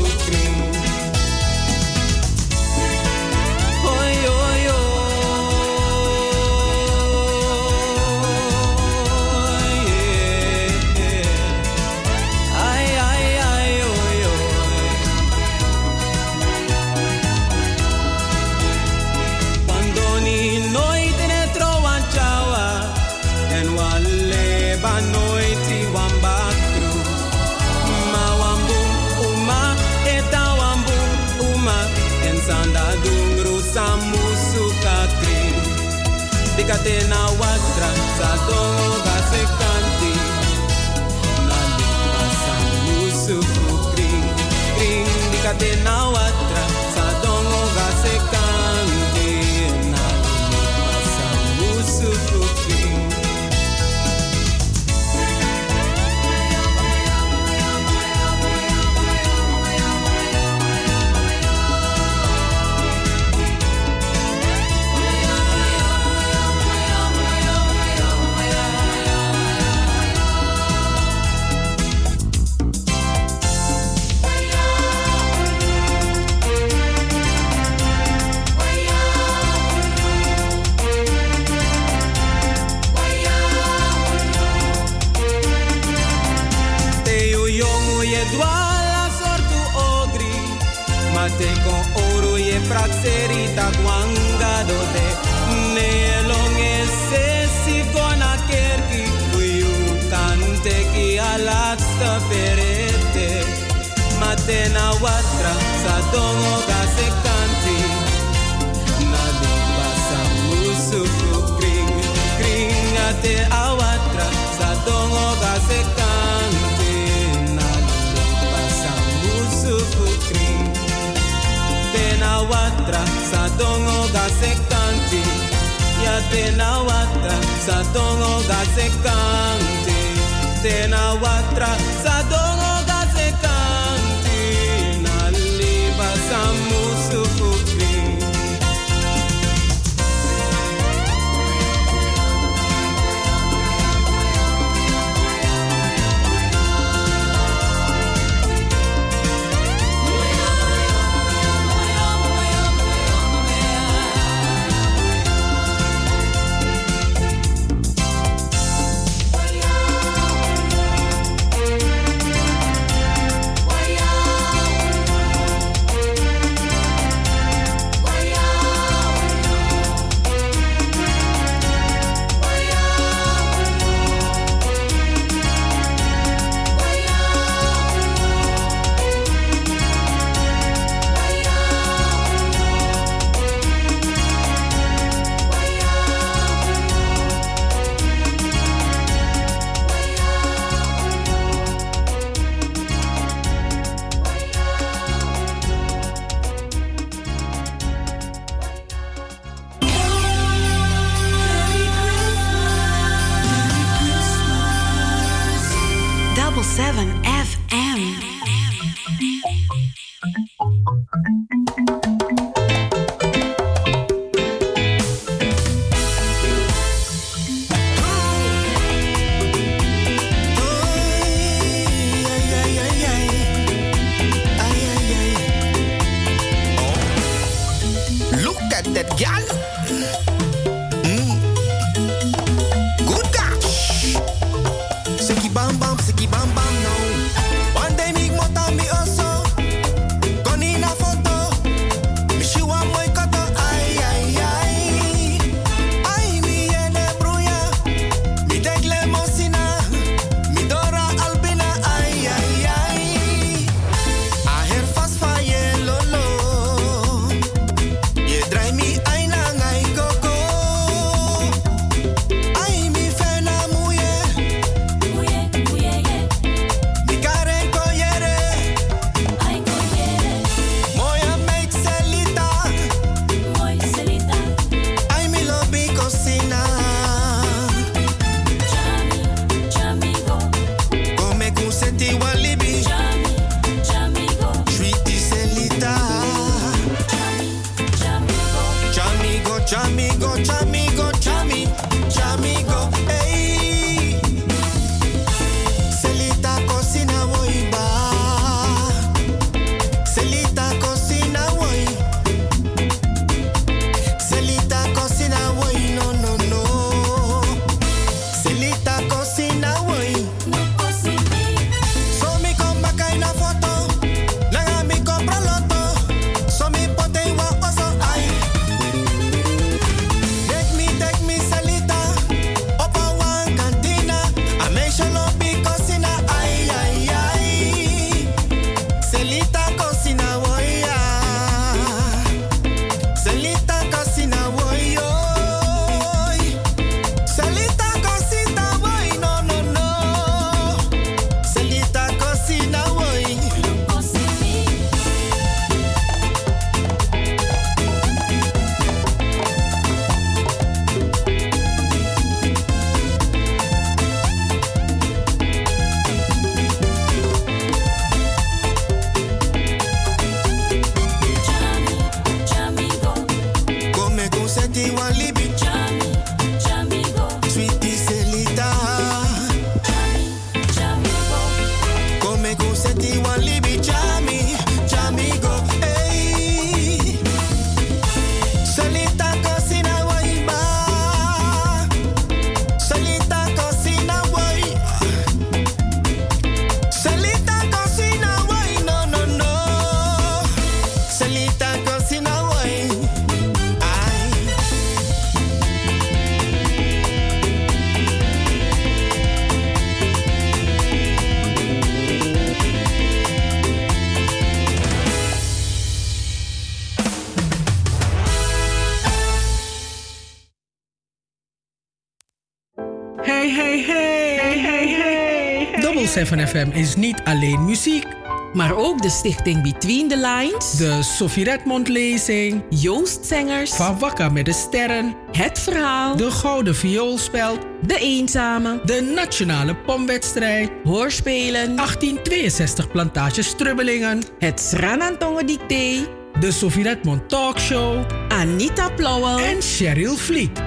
Double 7 FM is niet alleen muziek, maar ook de stichting Between the Lines, de Sophie Redmond lezing, Joost Zengers, Van Wakka met de Sterren, Het Verhaal, de Gouden Vioolspeld, De Eenzame, de Nationale Pomwedstrijd, Hoorspelen, 1862 Plantage Strubbelingen, het Sranantongen Dicté, de Sophie Redmond Talkshow, Anita Plauwel en Cheryl Vliet.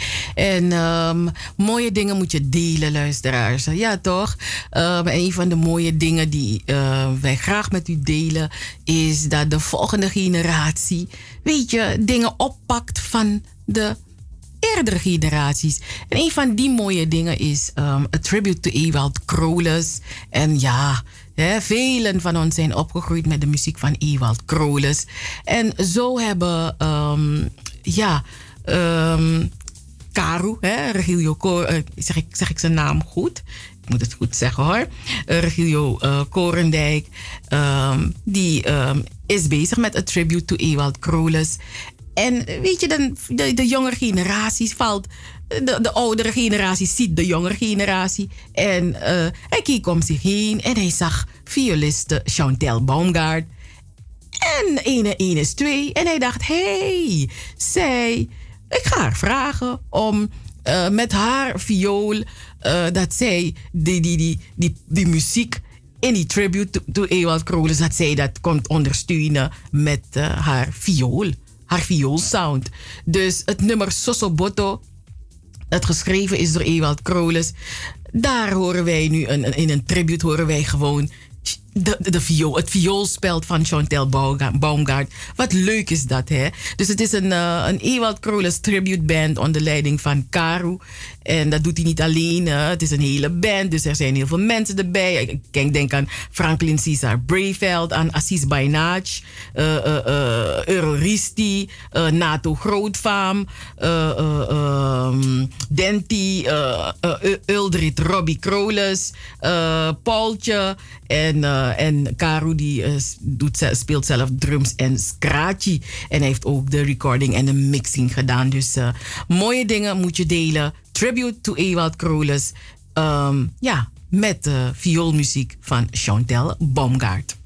En ehm, mooie dingen moet je delen, luisteraars. Ja, toch? Ehm, en een van de mooie dingen die eh, wij graag met u delen... is dat de volgende generatie, weet je, dingen oppakt van de eerdere generaties. En een van die mooie dingen is ehm, A Tribute to Ewald Krolus. En ja, hè, velen van ons zijn opgegroeid met de muziek van Ewald Krolus. En zo hebben, ehm, ja, Karu, hè, Regilio, eh, zeg, ik, zeg ik zijn naam goed? Ik moet het goed zeggen hoor. Eh, Regilio eh, Korendijk, ehm, die ehm, is bezig met A Tribute to Ewald Krolus. En weet je, de, de jonge generatie valt. De, de oudere generatie ziet de jonge generatie. En eh, hij keek om zich heen en hij zag violiste Chantel Baumgart. En ene 1 is 2. En hij dacht, hey, zij, ik ga haar vragen om eh, met haar viool, eh, dat zij die, die, die, die, die muziek in die tribute to, Ewald Krolis, dat zij dat komt ondersteunen met eh, haar viool, haar vioolsound. Dus het nummer Sosoboto, dat geschreven is door Ewald Krolis, daar horen wij nu, een- in een tribute horen wij gewoon de, de, viool, het vioolspel van Chantel Baumga- Baumgart. Wat leuk is dat, hè? Dus het is een, eh, een Ewald Kroles tribute band onder leiding van Karu. En dat doet hij niet alleen. Het is een hele band, dus er zijn heel veel mensen erbij. Ik denk aan Franklin Cesar Breveld, aan Assis Bainach, eh eh, eh, Euroristi, NATO Grootvaam, eh, ehm, Denti, Uldrit Robbie Kroles, Paultje en, en Karu die doet, speelt zelf drums en scratchy. En hij heeft ook de recording en de mixing gedaan. Dus mooie dingen moet je delen. Tribute to Ewald Kroles. Ehm, ja, met de vioolmuziek van Chantel Baumgart.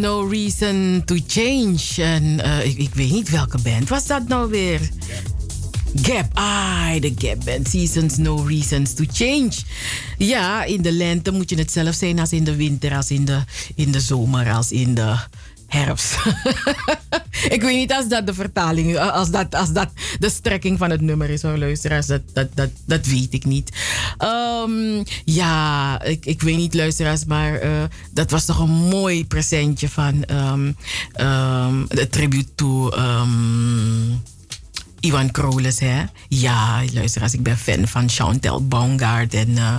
No Reason to Change. En eh, ik, ik, weet niet welke band was dat nou weer. Gap. Ah, de Gap Band. Seasons, No Reasons to Change. Ja, in de lente moet je het zelf zijn als in de winter, als in de, in de zomer, als in de herfst. <laughs> ik weet niet als dat de vertaling, eh, als dat, als dat de strekking van het nummer is hoor, luisteraars. Dat, dat, dat, dat weet ik niet. Ehm, ja, ik, ik weet niet, luisteraars, maar eh, dat was toch een mooi presentje van ehm ehm, de tribute to. Ivan Kroles, hè? Ja, luisteraars, ik ben fan van Chantel Baumgart. En eh,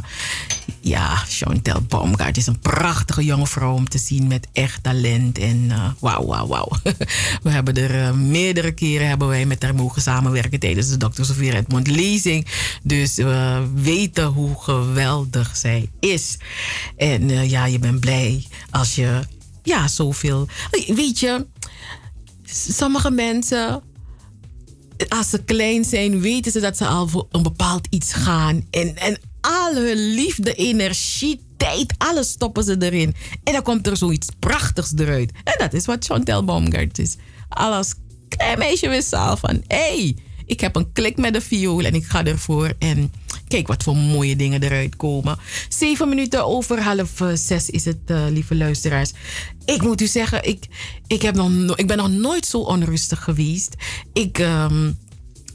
ja, Chantel Baumgart is een prachtige jonge vrouw om te zien met echt talent. En eh, wauw, wauw, wauw. <laughs> We hebben er eh, meerdere keren hebben wij met haar mogen samenwerken tijdens de Dr. Sofie Redmond lezing. Dus we weten hoe geweldig zij is. En eh, ja, je bent blij als je ja, zoveel... Weet je, sommige mensen als ze klein zijn, weten ze dat ze al voor een bepaald iets gaan. En, en al hun liefde, energie, tijd, alles stoppen ze erin. En dan komt er zoiets prachtigs eruit. En dat is wat Chantel Baumgart is. Al als klein meisje wist van... hey, ik heb een klik met de viool en ik ga ervoor. En kijk wat voor mooie dingen eruit komen. Zeven minuten over half eh, zes is het, eh, lieve luisteraars. Ik moet u zeggen, ik, ik, heb nog no- ik ben nog nooit zo onrustig geweest. Ik... ehm,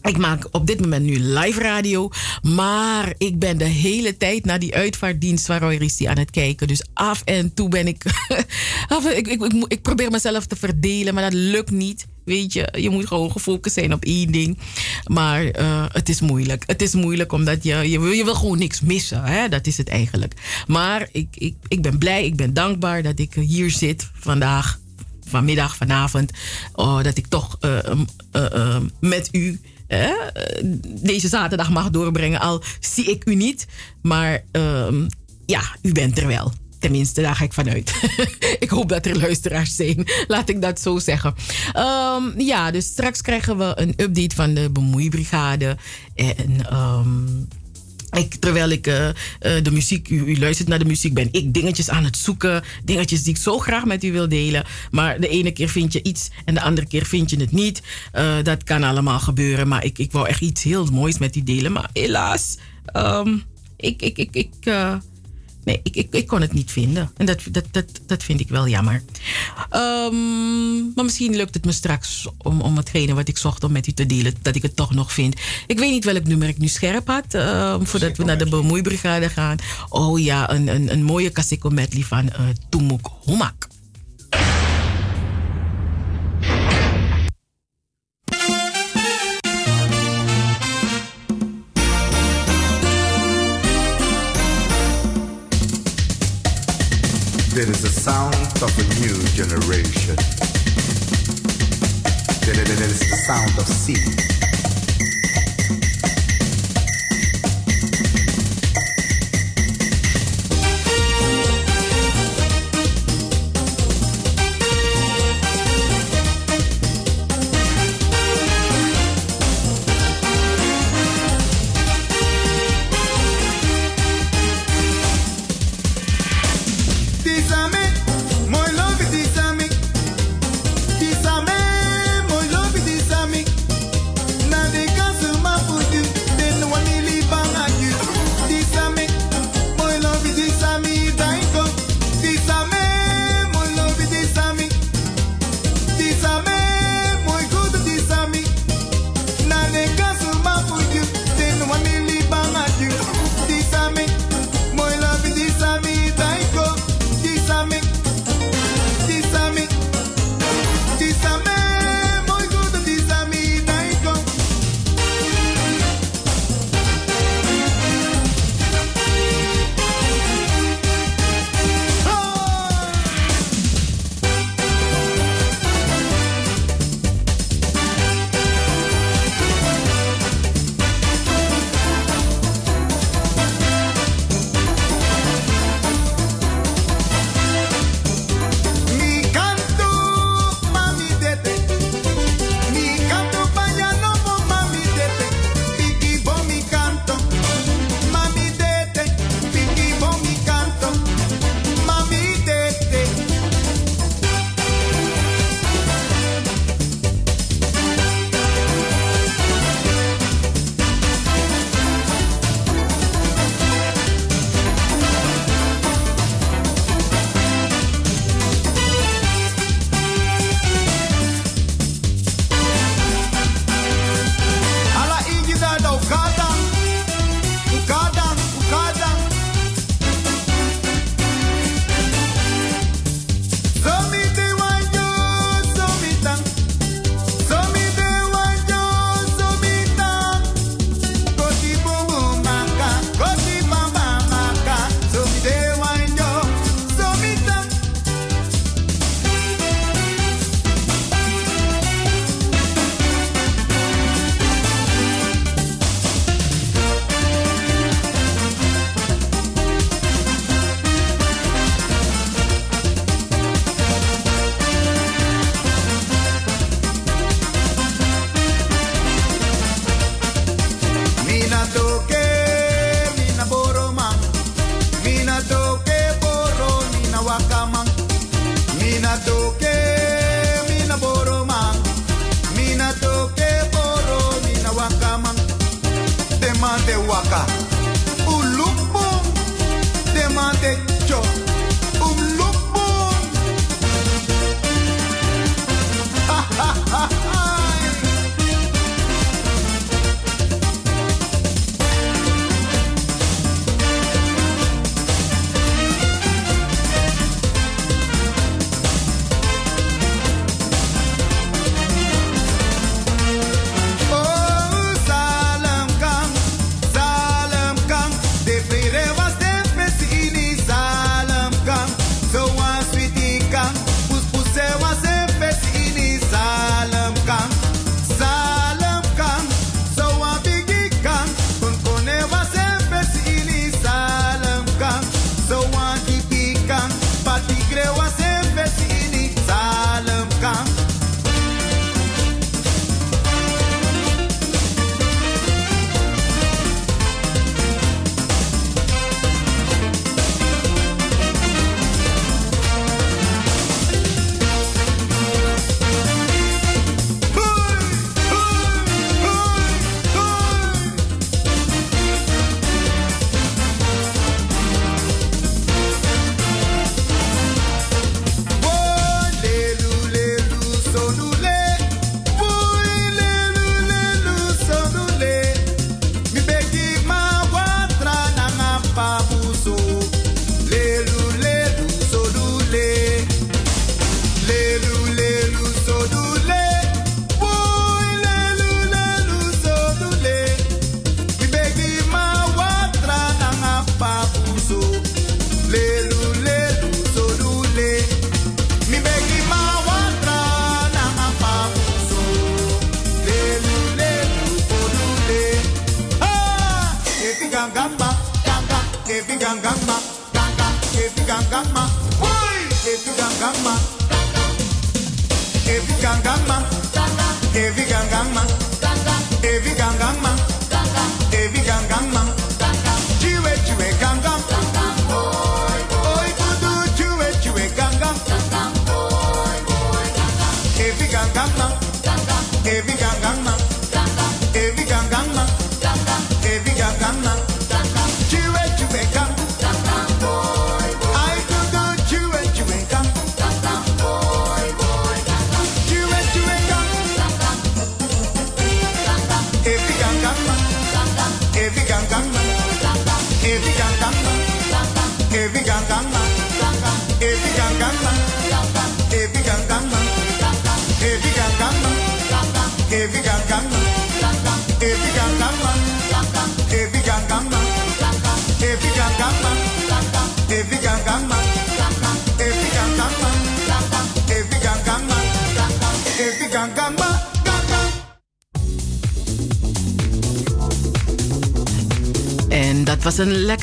ik maak op dit moment nu live radio. Maar ik ben de hele tijd naar die uitvaartdienst van Roy Risti aan het kijken. Dus af en toe ben ik. <laughs> ik, ik, ik, ik probeer mezelf te verdelen, maar dat lukt niet. Weet je, je moet gewoon gefocust zijn op één ding. Maar eh, het is moeilijk. Het is moeilijk omdat je, je, wil, je wil gewoon niks missen. Hè? Dat is het eigenlijk. Maar ik, ik, ik ben blij, ik ben dankbaar dat ik hier zit vandaag vanmiddag, vanavond, oh, dat ik toch eh, eh, met u deze zaterdag mag doorbrengen. Al zie ik u niet, maar ehm, ja, u bent er wel. Tenminste, daar ga ik vanuit. <laughs> ik hoop dat er luisteraars zijn. Laat ik dat zo zeggen. Ehm, ja, dus straks krijgen we een update van de bemoeibrigade. En ehm, ik, terwijl ik eh, eh, de muziek, u, luistert naar de muziek, ben ik dingetjes aan het zoeken. Dingetjes die ik zo graag met u wil delen. Maar de ene keer vind je iets en de andere keer vind je het niet. Eh, dat kan allemaal gebeuren. Maar ik, ik wou echt iets heel moois met u delen. Maar helaas, ehm, ik, ik, ik, ik, nee, ik, ik, ik kon het niet vinden. En dat, dat, dat, dat vind ik wel jammer. Ehm, maar misschien lukt het me straks om, om hetgene wat ik zocht om met u te delen, dat ik het toch nog vind. Ik weet niet welk nummer ik nu scherp had, ehm, voordat we naar de bemoeibrigade gaan. Oh ja, een, een, een mooie Kaseko medley van eh Tumuk Humak. There is a sound of a new generation. There is the sound of sea.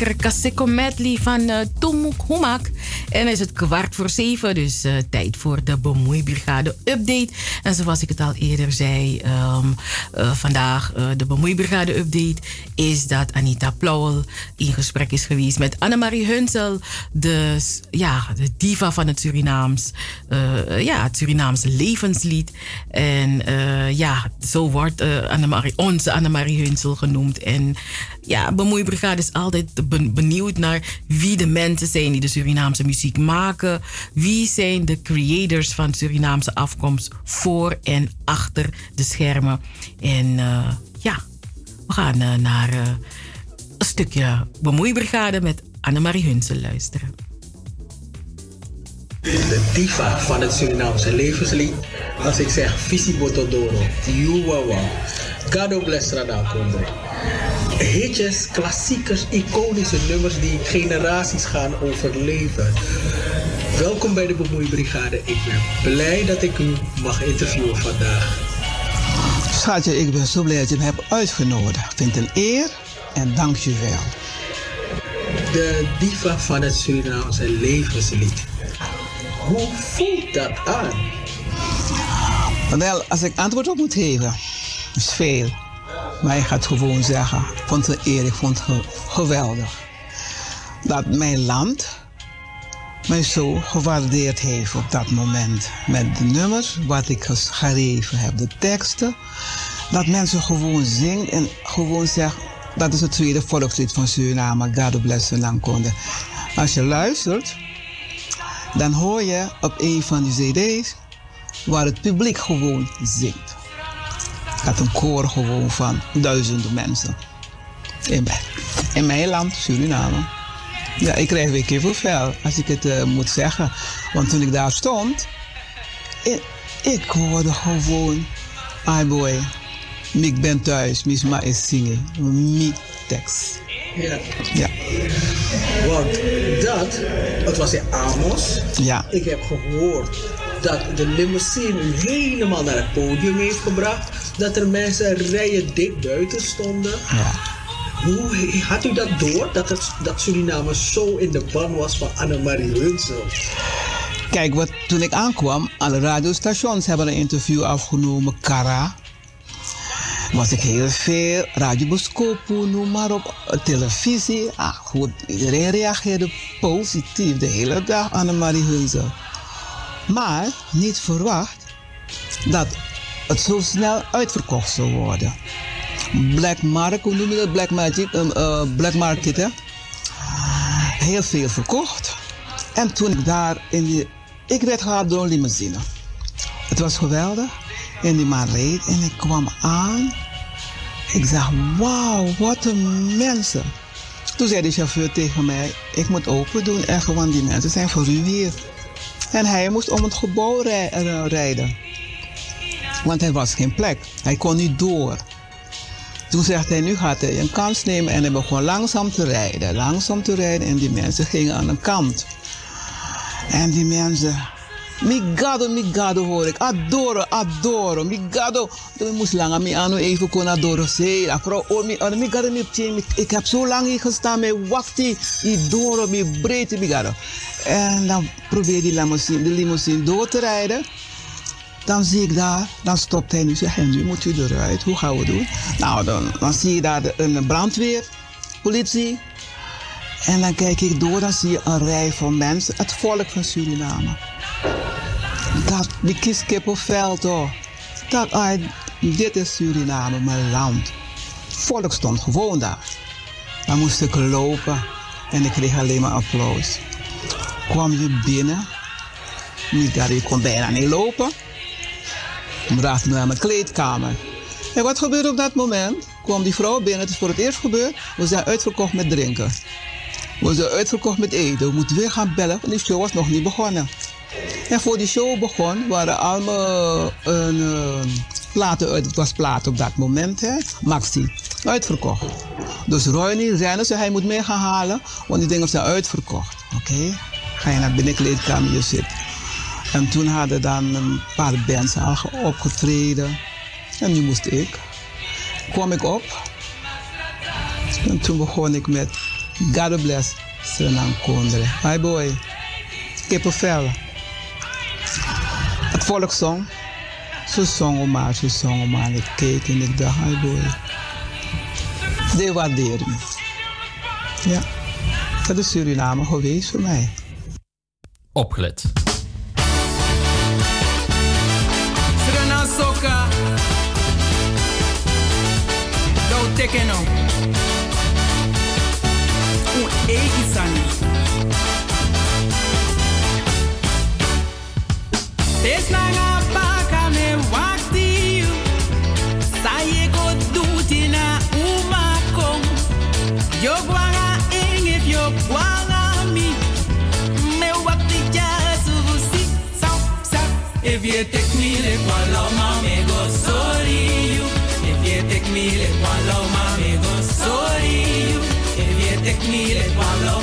Lekkere Kaseko van uh, Tumuk Humak. En is het kwart voor zeven, dus eh, tijd voor de Bemoeibrigade update. En zoals ik het al eerder zei, ehm, eh, vandaag eh, de Bemoeibrigade update is dat Anita Plauwel in gesprek is geweest met Annemarie Hunsel, de, ja, de diva van het Surinaams, eh, ja, het Surinaamse levenslied. En eh, ja, zo wordt eh, Annemarie, onze Annemarie Hunsel genoemd. En ja, Bemoeibrigade is altijd be- benieuwd naar wie de mensen zijn die de Surinaamse muziek maken. Wie zijn de creators van Surinaamse afkomst voor en achter de schermen. En eh, ja, we gaan eh, naar eh, een stukje Bemoeibrigade met Annemarie Hunsel luisteren. de diva van het Surinaamse levenslied. Als ik zeg Visi Botodoro, Yuwawa, Gado Blestrada Kondre. Hitjes, klassiekers, iconische nummers die generaties gaan overleven. Welkom bij de Bemoeibrigade. Ik ben blij dat ik u mag interviewen vandaag. Schatje, ik ben zo blij dat je me hebt uitgenodigd. Ik vind het een eer en dank je wel. De diva van het Surinaamse levenslied. Hoe voelt dat aan? Wel, als ik antwoord op moet geven, is veel. Maar ik ga het gewoon zeggen. Ik vond het eer, ik vond het ge- geweldig. Dat mijn land mij zo gewaardeerd heeft op dat moment. Met de nummers, wat ik ges- geschreven heb, de teksten. Dat mensen gewoon zingen en gewoon zeggen, Dat is het tweede volkslied van Suriname, God bless Suriname. Als je luistert, dan hoor je op een van die cd's waar het publiek gewoon zingt. Dat een koor gewoon van duizenden mensen. In, in mijn land, Suriname. Ja, ik krijg weer kippenvel als ik het eh, moet zeggen. Want toen ik daar stond, ik, ik hoorde gewoon, ai boy, ik ben thuis, misma is zingen, mi tekst. Ja. Ja. Want dat, het was in Amos. Ja. Ik heb gehoord dat de limousine helemaal naar het podium heeft gebracht. Dat er mensen rijen dik buiten stonden. Ja. Hoe had u dat door? Dat, het, dat Suriname zo in de ban was van Annemarie Hunsel? Kijk, wat, toen ik aankwam, alle radiostations hebben een interview afgenomen. Kara. Was ik heel veel. Radio Boskopo, noem maar op. Televisie. Ah, goed. Iedereen reageerde positief de hele dag Annemarie Hunsel. Maar niet verwacht dat het zo snel uitverkocht zou worden. Black Market, hoe noem je dat? Black Magic, um, uh, Black Market, hè? Heel veel verkocht. En toen ik daar in die... Ik werd gehaald door een limousine. Het was geweldig. En die man reed en ik kwam aan. Ik zag, wauw, wat een mensen. Toen zei de chauffeur tegen mij, ik moet open doen, echt, want die mensen zijn voor u hier. En hij moest om het gebouw eh, rijden. Want er was geen plek. Hij kon niet door. Toen zegt hij, nu gaat hij een kans nemen en hij begon langzaam te rijden. Langzaam te rijden en die mensen gingen aan de kant. En die mensen, migado, migado hoor ik. Adoro, adoro, migado. Toen moest lang aan aan even kon adoro zeggen. Afro, oh, mi, migado, mi, mi, ik heb zo lang hier gestaan met wachtie, idoro, mi breedte, migado. En dan probeer die limousine, de limousine door te rijden. Dan zie ik daar, dan stopt hij nu. Hij, nu moet u eruit. Hoe gaan we doen? Nou, dan, dan zie je daar een brandweer, politie. En dan kijk ik door, dan zie je een rij van mensen. Het volk van Suriname. Dat, die kies kippenvel toch. Dat, ah, dit is Suriname, mijn land. Volk stond gewoon daar. Dan moest ik lopen en ik kreeg alleen maar applaus. Kwam je binnen. Niet dat ik kon bijna niet lopen. Ik bracht me naar mijn kleedkamer. En wat gebeurde op dat moment? Kwam die vrouw binnen, het is voor het eerst gebeurd. We zijn uitverkocht met drinken. We zijn uitverkocht met eten. We moeten weer gaan bellen, want die show was nog niet begonnen. En voor die show begon, waren allemaal uh, platen uit. Het was platen op dat moment, hè? Maxi. Uitverkocht. Dus Roy Rennen zei hij moet mee gaan halen, want die dingen zijn uitverkocht. Oké, ga je naar binnen kleedkamer, je zit. En toen hadden dan een paar bands al ge- opgetreden. En nu moest ik. Kwam ik op. En toen begon ik met God bless Suriname Kondre. Hi boy. Kippenvel. Het volk zong. Ze zongen maar, ze zongen maar. En ik keek en ik dacht, hi boy. Die waarderen me. Ja. Dat is Suriname geweest voor mij. Opgelet. Soka. Do tekeno. Un egi If you me le paloma me go sorry you. If you take me le paloma me go sorry you. If you take me le paloma me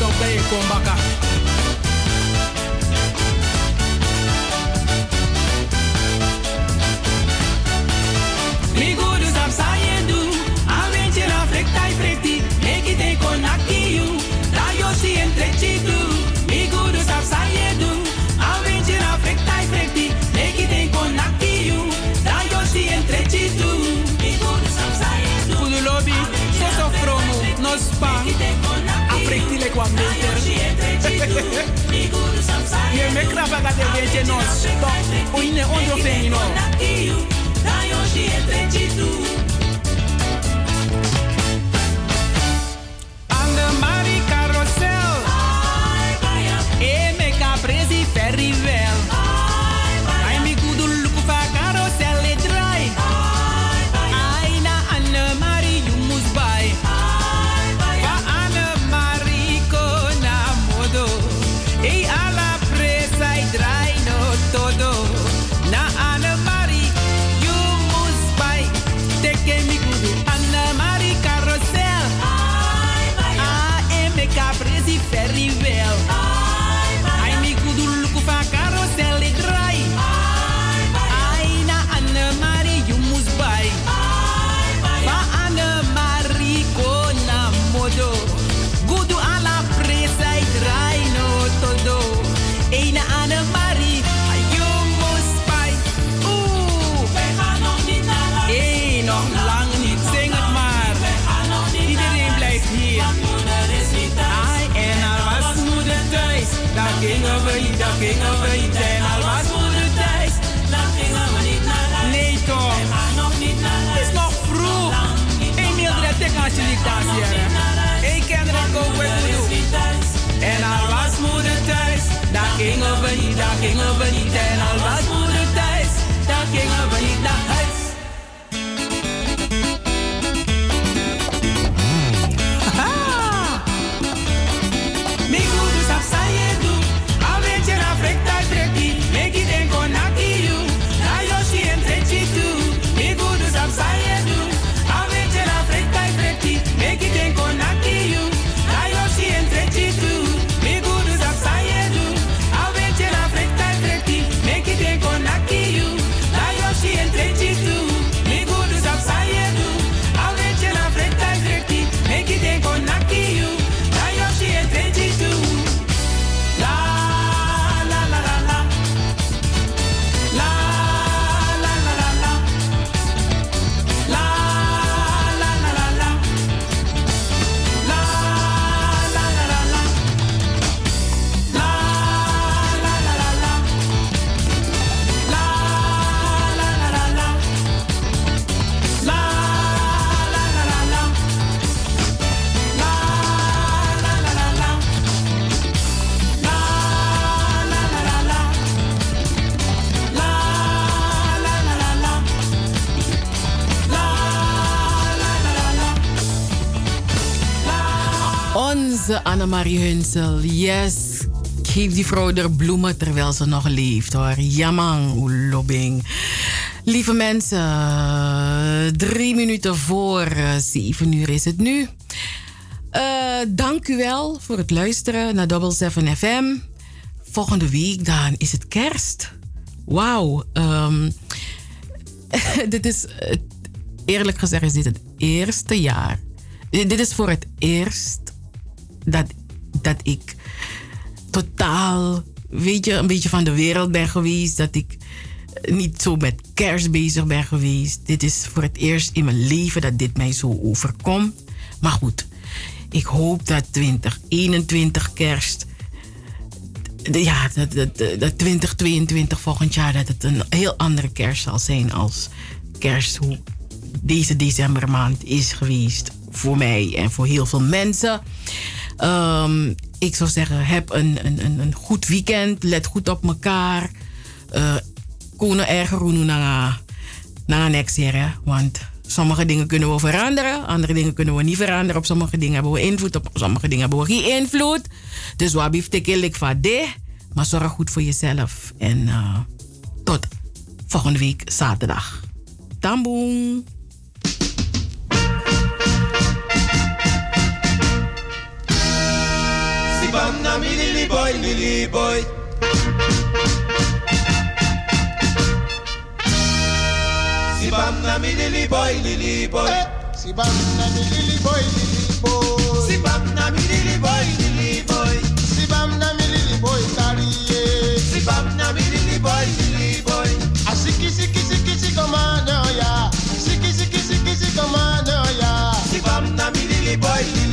também com macaco. Miguros am saindo, além de na frente e frente, nem que tem conactio, da Yoshi entretido. Miguros am saindo, além de na frente e frente, nem que tem conactio, da Yoshi entretido. Miguros am saindo, Pudu Lobby, Sessofromo, take one meter. Ye me krapa ka de veje nos. Tok, uine ondro fenino. Da yo shi entre chitu. Todo. Onze Annemarie Hunsel, yes. Geef die vrouw er bloemen terwijl ze nog leeft hoor. Jamang, oelobing. Lieve mensen, drie minuten voor eh, zeven uur is het nu. Eh, dank u wel voor het luisteren naar Double 7 FM. Volgende week dan is het kerst. Wauw. ehm, <laughs> dit is, eerlijk gezegd, is dit het eerste jaar. Dit is voor het eerst dat, dat ik totaal, weet je, een beetje van de wereld ben geweest. Dat ik niet zo met kerst bezig ben geweest. Dit is voor het eerst in mijn leven dat dit mij zo overkomt. Maar goed, ik hoop dat 2021 kerst ja, dat, dat, dat 2022 volgend jaar dat het een heel andere kerst zal zijn als kerst hoe deze decembermaand is geweest voor mij en voor heel veel mensen. Ehm, ik zou zeggen, heb een, een, een, goed weekend. Let goed op elkaar. Uh, Konen erger naar na next year. Want sommige dingen kunnen we veranderen. Andere dingen kunnen we niet veranderen. Op sommige dingen hebben we invloed. Op sommige dingen hebben we geen invloed. Dus wat blijft ik van de. Maar zorg goed voor jezelf. En uh, tot volgende week zaterdag. Tamboen. bam na me lily boy, lily boy. Si bam na mi lili boy, lili boy. Si bam na eh. mi lili boy, lili boy. Si bam na mi lili boy, lili boy. Si bam na mi lili boy, tariye. Eh. Si bam na mi lili boy, lili boy. A siki siki siki siki commando ya. Siki siki siki siki commando ya. Si bam na mi lili boy, lily boy.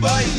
boy.